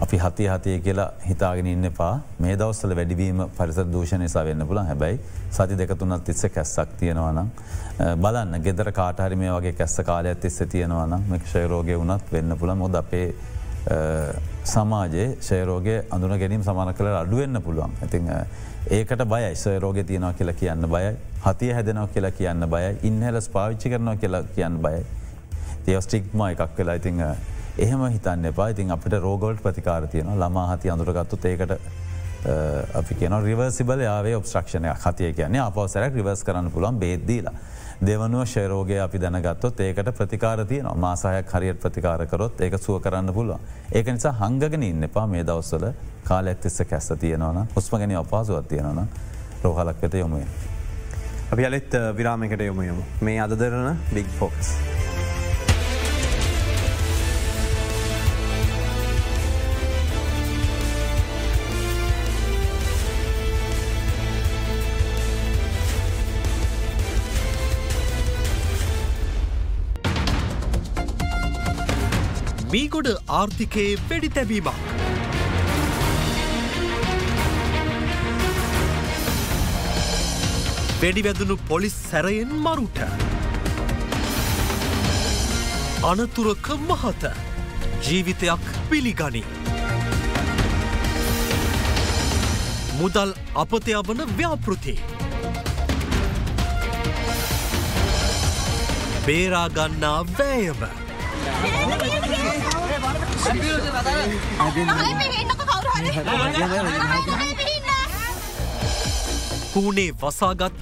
අපි හති හතිය කියලා හිතාගෙන ඉන්න පා මේ දවස්සල වැඩිවීම පරිස දූෂණ නිසා වෙන්න පුලන් හැබැයි සති දෙකතුනත් තිස්ස කැස්සක් තියෙනවනම් බලන්න ගෙදර කාටහරි මේ වගේ කැස්ස කාලයක් තිස්ස තියෙනවනම් මේ ශයරෝගය වනත් වෙන්න පුළ මොද අපේ සමාජයේ ශයරෝගය අඳුන ගැනීම සමාන කළ අඩුවෙන්න්න පුළුවන්. ඇති ඒකට බයි ශයරෝග තියෙනවා කියලා කියන්න බයයි. හතිය හැදෙනවා කියලා කියන්න බය ඉන්හලස් පාවිච්චි කරනවා කියලා කියන්න බයයි. තියස්ටික්ම එකක් වෙලා ඉතිං එහෙම හිතන්න එපා ඉතින් අපිට රෝගෝල්ට ප්‍රතිකාර තියෙන ළමා හති අඳුරගත්තු ඒකට අපි කියන රිවර්සිබල යාවේ ඔබස්්‍රක්ෂණය හතිය කියන්නේ අපවසරක් රිවර්ස් කරන්න පුළුවන් බේදදීලා. දෙවනුව ශයරෝගය අපි දැනගත්තොත් ඒකට ප්‍රතිකාරතිය න මාසාහයක් හරියට ප්‍රතිකාරකරොත් ඒක සුව කරන්න පුළුවන්. ඒක නිසා හංගගෙන ඉන්න එපා මේ දවස්සල කාලෙක් තිස්ස කැස්ස තියෙනවන හුස්මගෙන අපහසුවත් තියෙනවන රෝහලක් වෙත යොමුය. අපි අලෙත් විරාමකට යොමුයමු මේ අදදරන බික් ෆෝක්ස්. මීගොඩ ආර්ථිකයේ වෙඩි තැබීමක්. වෙඩිවැදුණු පොලිස් සැරයෙන් මරුට. අනතුරක මහත ජීවිතයක් පිළිගනි. මුදල් අපතයවන ව්‍යාපෘති. බේරාගන්නා වෑයම. හූනේ වසාගත්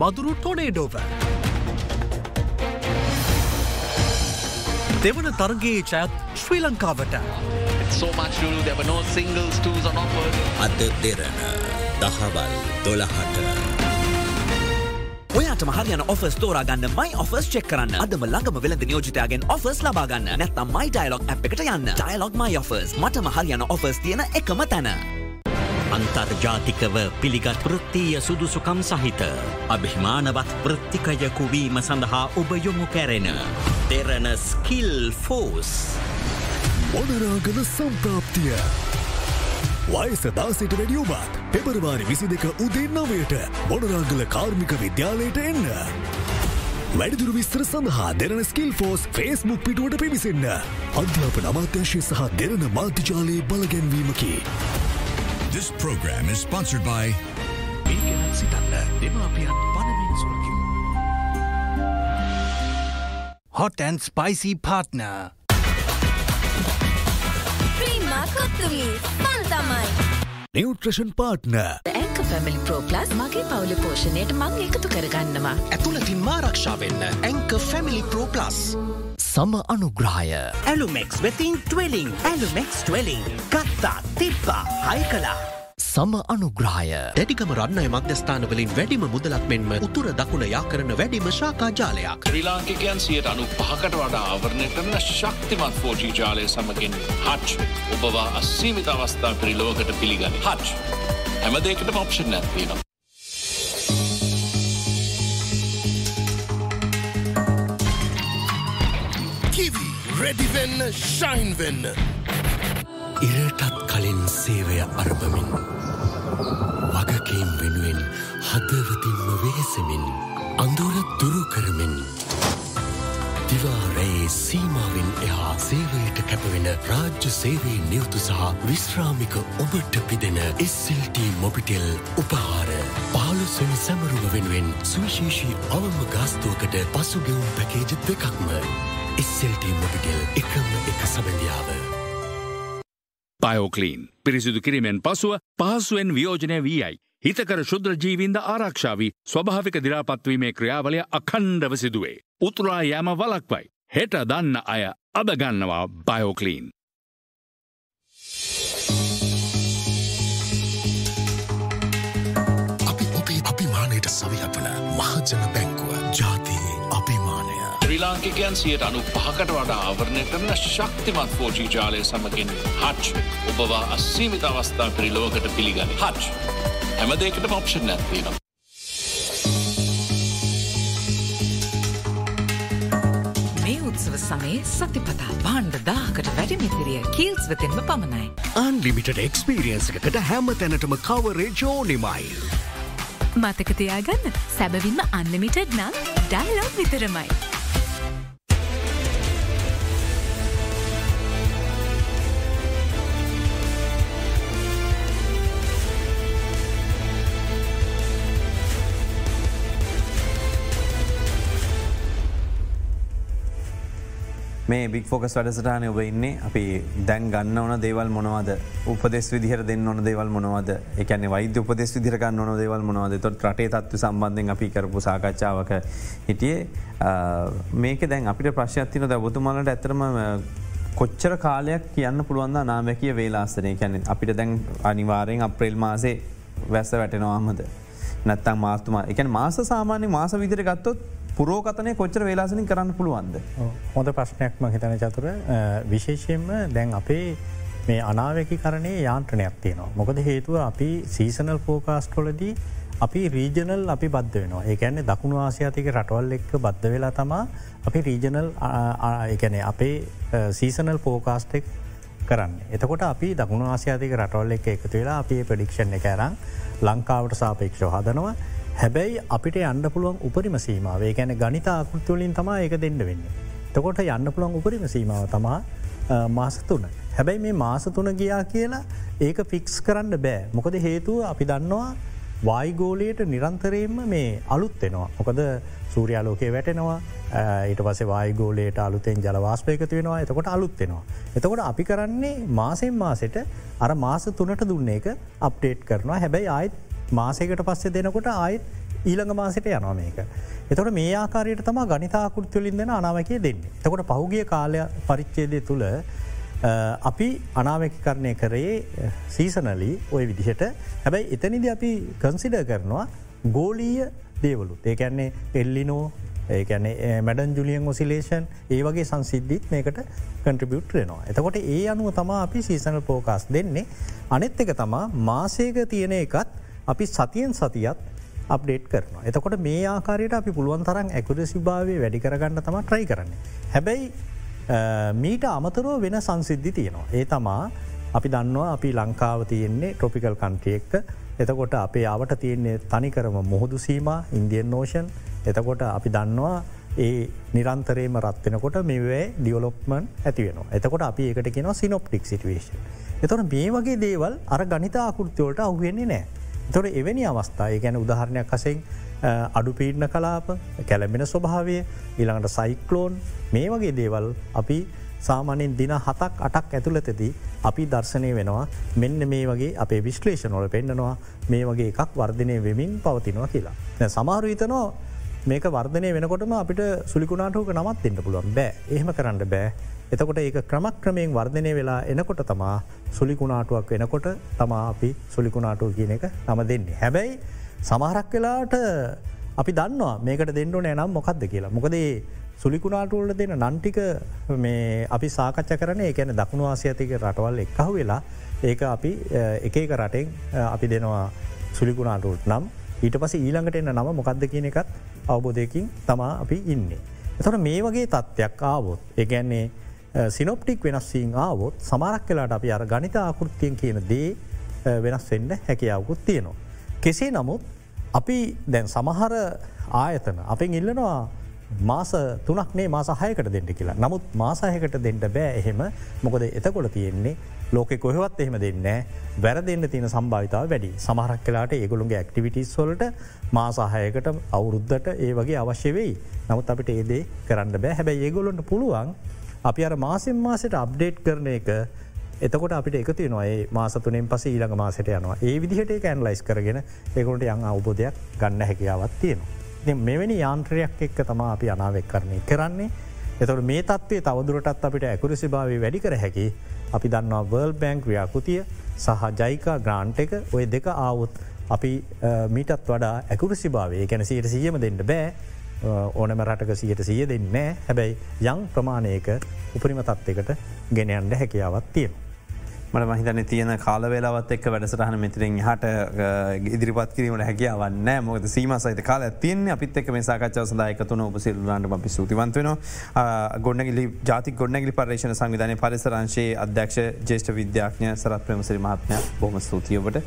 මදුරු ටොනේඩෝව. දෙවන තරගේ ජයත් ශ්‍රී ලංකාවට. අද දෙරන දහවල් දොළහට. ඔයාට මහරයන ඔෆස් තෝරාගන්න මයි ඔෆස් චෙක් කරන්න අදම ළඟම වෙළඳ නියෝජිතයාගෙන් ඔෆස් ලබාගන්න නැත්තම් මයි ඩයිලොක් ඇ් එකට යන්න ඩයිලොක් මයි ඔෆස් මට මහරයන ඔෆස් තියෙන එකම තැන. අන්තර්ජාතිකව පිළිගත් පෘත්තිය සුදුසුකම් සහිත අභිමානවත් පෘත්තිකයකුවීම සඳහා ඔබ යොමු කැරෙන දෙරන ස්කිල් ෆෝස්. මොනරාගල සම්ප්‍රාප්තිය. වයස දාසිට වැඩියෝබත් පෙබරවාරි විසි දෙක උදේ නවයට මොනරංගල කාර්මික විද්‍යාලයට එන්න. වැඩිදුරු විස්තර සඳහා දෙරන ස්කිල් ෆෝස් ෆේස්මුක් පිටුවට පිවිසන්න. අධ්‍යාප නමාත්‍යශය සහ Derana මාධ්‍යජාලයේ බලගැන්වීමකි. This program is sponsored by මේගෙනත් සිතන්න දෙමාපියන් පණමින් සුරකිමු. Hot and spicy partner. කොත්තුමි පන් තමයි. නිවට්‍රෂන් පාට්න. ඇක පැමිලි ප්‍රෝප්ලස් මගේ පවුල පෝෂණයට මං එකතු කරගන්නවා. ඇතුළතින් මාරක්ෂාවෙන්න ඇංක ෆැමිලි ප්‍රෝප්ලස්. සම අනුග්‍රහය ඇලුමෙක්ස් වෙතින් ට්වලිං ඇලුමෙක්ස් ට්වලිං ගත්තා තිබ්බා හයි කලා. සම අනුග්‍රහය දැඩිකම රන්නය මධ්‍යස්ථානවලින් වැඩිම මුදලක් මෙන්ම උතුර දකුණ යා කරන වැඩිම ශාකා ජාලයක්. ශ්‍රී ලාංකිකයන් සියට අනු පහකට වඩා ආවරණය කරන ශක්තිමත් ෆෝජී ජාලය සමගින් හච් ඔබවා අස්සීමිත අවස්ථා පිරිලෝකට පිළිගනි හච් හැමදේකට ඔප්ෂන් නැත්වීනවා. කිවි රෙඩිවෙන්න ශයින් වෙන්න. ඉරටත් කලින් සේවය අරභමින් වගකීම් වෙනුවෙන් හදවතින්ම වෙහෙසමින් අඳුර දුරු කරමින් දිවාරයේ සීමාවෙන් එහා සේවයට කැපවෙන රාජ්‍ය සේවේ නියුතු සහ විශ්‍රාමික ඔබට පිදෙන SLT මොබිටෙල් උපහාර පාලුස්වනි සැමරුම වෙනුවෙන් සුවිශේෂී අවම ගාස්තුවකට පසුගෙවුම් පැකේජ දෙකක්ම SLT මොබිටෙල් එකම එක සබඳියාව. බයෝකලීන්. පිරිසිදු කිරීමෙන් පසුව පහසුවෙන් වියෝජනය වීයි. හිතකර ශුද්‍ර ජීවින්ද ආරක්ෂාවී ස්වභාවික දිරාපත්වීමේ ක්‍රියාවලය අකණ්ඩව සිදුවේ. උතුරා යෑම වලක්වයි. හෙට දන්න අය අදගන්නවා බයෝකලීන්. අපි ඔබේ අභිමානයට සවිහපන මහජන ශ්‍රී ලාංකිකයන් සියට අනු පහකට වඩා ආවරණය කරන ශක්තිමත් ෆෝජී ජාලය සමගින් හච් ඔබවා අස්සීමිත අවස්ථා පිරිලෝකට පිළිගනි හච් හැමදේකට ඔප්ෂන් නැත්තිනවා. මේ උත්සව සමයේ සතිපතා බාණ්ඩ දාකට වැඩිමිතිරිය කීල්ස් වෙතෙන්ම පමණයි. අන්ලිමිට එක්ස්පිරියන්සකට හැම තැනටම කවරේජෝනිමයි. මතකතියාගන්න සැබවින්ම අන්ලිමිටඩ් නම් ඩයිලොග් විතරමයි. මේ බික් ෆෝකස් වැඩසටානය ඔබ ඉන්නේ. අපි දැන් ගන්න ඕන දේවල් මොනවද? උපදෙස් විදිහර දෙන්න ඕන දේවල් මොනවද? එකන වෛද්‍ය උපදෙස් විදිරගන්න ඕන දේවල් මොනවද? තොත් රටේ තත්ව සම්බන්ධෙන් අපි කරපු සාකච්ඡාවක හිටියේ. මේක දැන් අපිට ප්‍රශ්යත්තින ද බොතුමලට ඇතරම කොච්චර කාලයක් කියන්න පුළුවන්ද නාමැකිය වේලාස්සනය කැන අපිට දැන් අනිවාරයෙන් අප්‍රේල් මාසේ වැස්ස වැටෙනවාමද? නැත්තම් මාස්තුමා එක මාස සාමාන්‍ය මාස විදිර ගත්තොත් පුරෝකතනය කොච්චර වෙලාසනින් කරන්න පුළුවන්ද. හොඳ ප්‍රශ්නයක්ම හිතන චතුර විශේෂයෙන්ම දැන් අපේ මේ අනාවැකි කරණය යාන්ත්‍රණයක් තියෙනවා. මොකද හේතුව අපි සීසනල් පෝකාස්ටොලදී අපි රීජනල් අපි බද්ධ වෙනවා ඒකැන්නේ දකුණු ආසියාතික රටවල් එක්ක බද්ධ වෙලා තමා අපි රීජනල් එකන අපේ සීසනල් පෝකාස්ටෙක් කරන්න. එතකොට අපි දකුණු ආසියාතික රටවල් එක එකතු වෙලා අපේ ප්‍රඩික්ෂණ එක ඇරං ලංකාවට සාපේක්ෂ හදනවා හැබැයි අපිට යන්න පුළුවන් උපරිම සීමාවේ ගැන ගනිත අකුත්තුවලින් තමා ඒක දෙන්න වෙන්න. තකොට යන්න පුළුවන් උපරිම සීමාව තමා මාස තුන. හැබැයි මේ මාස තුන ගියා කියලා ඒක ෆික්ස් කරන්න බෑ. මොකද හේතුව අපි දන්නවා වායිගෝලයට නිරන්තරයෙන්ම මේ අලුත් වෙනවා. මොකද සූරයාලෝකය වැටෙනවා ඊට පස වායිගෝලයට අලුතෙන් ජලවාස්පයකතු වෙනවා එතකොට අලුත්වෙනවා. එතකොට අපි කරන්නේ මාසෙන් මාසෙට අර මාස තුනට දුන්න එක අප්ඩේට් කරනවා හැබැයි ආයිත් මාසයකට පස්සේ දෙනකොට ආයිත් ඊළඟ මාසට යනවා මේක. එතකොට මේ ආකාරයට තම ගනිතාකෘතිවලින් දෙෙන අනාවකය දෙන්නේ. තකොට පහුගිය කාලය පරිච්චේදය තුළ අපි අනාවැකි කරණය කරේ සීසනලී ඔය විදිහට හැබැයි එතනිද අපි කන්සිඩ කරනවා ගෝලීය දේවලුත් ඒකැන්නේ එල්ලිනෝ ඒකැන මැඩන් ජුලියන් ඔසිලේෂන් ඒ වගේ සංසිද්ධිත් මේකට කන්ට්‍රිබියුට් රෙනවා. එතකොට ඒ අනුව තමා අපි සීසනල් පෝකාස් දෙන්නේ අනෙත් එක තමා මාසේක තියෙන එකත් අපි සතියෙන් සතියත් අප්ඩේට් කරනවා. එතකොට මේ ආකාරයට අපි පුළුවන් තරන් ඇකුරසි භාවය වැඩි කරගන්න තම ට්‍රයි කරන්න. හැබැයි මීට අමතරෝ වෙන සංසිද්ධි තියෙනවා. ඒ තමා අපි දන්නවා අපි ලංකාව තියෙන්නේ ට්‍රොපිකල් කන්ට්‍රියෙක්ක එතකොට අපේ අවට තියෙන්නේ තනිකරම මුහුදු සීම ඉන්දියන් නෝෂන් එතකොට අපි දන්නවා ඒ නිරන්තරේම රත්වෙනකොට මෙවේ ඩියවලොප්මන් ඇති වෙන එතකොට අපි ඒකට කියෙන සිනොප්ටික් සිටුවේෂන්. එතොට මේ වගේ දේවල් අර ගනිතාකෘතිවලට අහුවෙන්නේ නෑ. තොර එවැනි අවස්ථා ගැන උදාහරණයක් කසෙන් අඩු පීඩන කලාප කැලැඹෙන ස්වභාවය ඊළඟට සයිකලෝන් මේ වගේ දේවල් අපි සාමානෙන් දින හතක් අටක් ඇතුළතදී අපි දර්ශනය වෙනවා මෙන්න මේ වගේ අපේ විශ්ලේෂනොල පෙන්න්නනවා මේ වගේ එකක් වර්ධනය වෙමින් පවතිනවා කියලා. සමාරු හිතනෝ මේක වර්ධනය වෙනකොටම අපිට සුලිකුණාටෝක නමත් එන්න පුළුවන් බෑ එහෙම කරන්න බෑ එතකොට ඒක ක්‍රමක් ක්‍රමයෙන් වර්ධනය වෙලා එනකොට තමා සුලිකුණාටුවක් වෙනකොට තමා අපි සුලිකුණාටුව කියන එක නම දෙන්නේ. හැබැයි සමහරක් වෙලාට අපි දන්නවා මේකට දෙන්නු නෑ නම් මොකක්ද කියලා. මොකදේ සුලිකුණාටුවල්ල දෙන නන්ටික මේ අපි සාකච්ඡ කරන එකන දකුණු ආසියතික රටවල් එක්කහ වෙලා ඒක අපි එක එක රටෙන් අපි දෙනවා සුලිකුණාටුල්ට නම් ඊට පස ඊළඟට එන්න නම මොකක්ද කියන එකත් අවබෝධයකින් තමා අපි ඉන්නේ. එතොට මේ වගේ තත්ත්වයක් ආවොත් ඒගැන්නේ සිනොප්ටික් වෙනස්වීන් ආවොත් සමරක් කලාට අපි අර ගනිත ආකෘතියෙන් කියන දේ වෙනස් වෙන්න හැකියාවකුත් තියෙනවා. කෙසේ නමුත් අපි දැන් සමහර ආයතන අපෙන් ඉල්ලනවා මාස තුනක්නේ මාස හයකට දෙන්න කියලා. නමුත් මාසාහකට දෙන්නට බෑ එහෙම. මොකද එතකොට තියෙන්නේ ලෝක කොහවත් එහෙම දෙන්න වැර දෙන්න තියෙන සම්භාවිතාව වැඩි. සමහරක් කලාට ඒගොළුන්ගේ ඇක්ටිවිටිස් වලට මාසාහයකට අවුරුද්ධට ඒ වගේ අවශ්‍ය වෙයි. නමුත් අපිට ඒදේ කරන්න බෑ. හැබැයි ඒගොලොන්ට පුළුවන් අපි අර මාසෙන් මාසට අප්ඩේට් කරන එක. එතකොට අපිට එකති නොයි මාසතුනෙන් පස ඊළඟ මාසට යනවා. ඒ විදිහට ඇන්ලයිස් කරගෙන එකොට යං අවබෝධයක් ගන්න හැකියාවත් තියෙනවා. මෙවැනි යාන්ත්‍රයක් එක්ක තමා අපි අනාවෙක් කරණය කරන්නේ. එතට මේ තත්වේ තවදුරටත් අපිට ඇකුරසි භාවය වැඩි කර හැකි අපි දන්නවා වර්ල් බැංක් ව්‍යාකෘතිය සහ ජයිකා ග්‍රාන්ට් එක ඔය දෙක ආවුත් අපි මීටත් වඩා ඇකුරසි භාවය ගැන සයට සියම දෙන්න බෑ. ඕනම රටක සියට සිය දෙන්න හැබැයි යං ප්‍රමාණයක උපරිම තත්වකට ගෙනයන්ට හැකියාවත් තියෙන. මට මහිතන තියෙන කාලවෙලාවත් එක් වැඩසටහන මෙතිරින් හට ඉදිරිපත් කිරීමට හැකියාවන්න මොද සීම සහිත කාල තියන අපිත් එක් මේ සාකච්ඡාව සදායකතුන උපසිල්ලන්ට අපි සූතිවන්ත වෙන ගොඩනගලි ජාති ගොඩනගලි පර්ේෂණ සංවිධානය පරිසරංශයේ අධ්‍යක්ෂ ජේෂ්ඨ විද්‍යාඥ සරත් ප්‍රමසිරි මහත්මය. බොහම ස්තුතියවට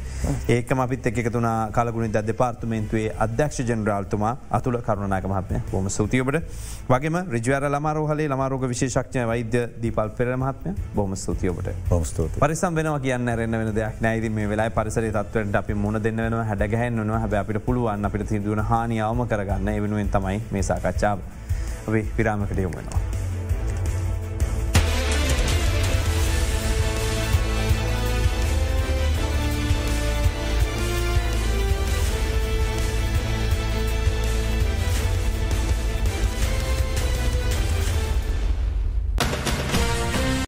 ඒකම අපිත් එක් තුන කාලගුණ ද දෙපාර්තමේන්තුවේ අධ්‍යක්ෂ ජනරාල්තුමා අතුළ කරුණනාක මහත්මය. බොම සූතියවට වගේම රිජවර ලමාරෝහලේ ලමාරෝග විශේෂක්ඥ වෛද්‍ය දීපල් පෙර මහත්මය. බොම ස්තුතියවට බොස්තුති පරිසම් වෙන කියන්න රන්න වෙන දෙයක් නෑද මේ වෙලා පරිසර තත්වට අපි මුණ දෙන්න වෙන හැඩගැහන් නවා හැබ අපිට පුළුවන් අපිට තිදුවන හානියාවම කරගන්න එවෙනුවෙන් තමයි මේ සාකච්ඡාව. අපි පිරාමකට යොමෙනවා.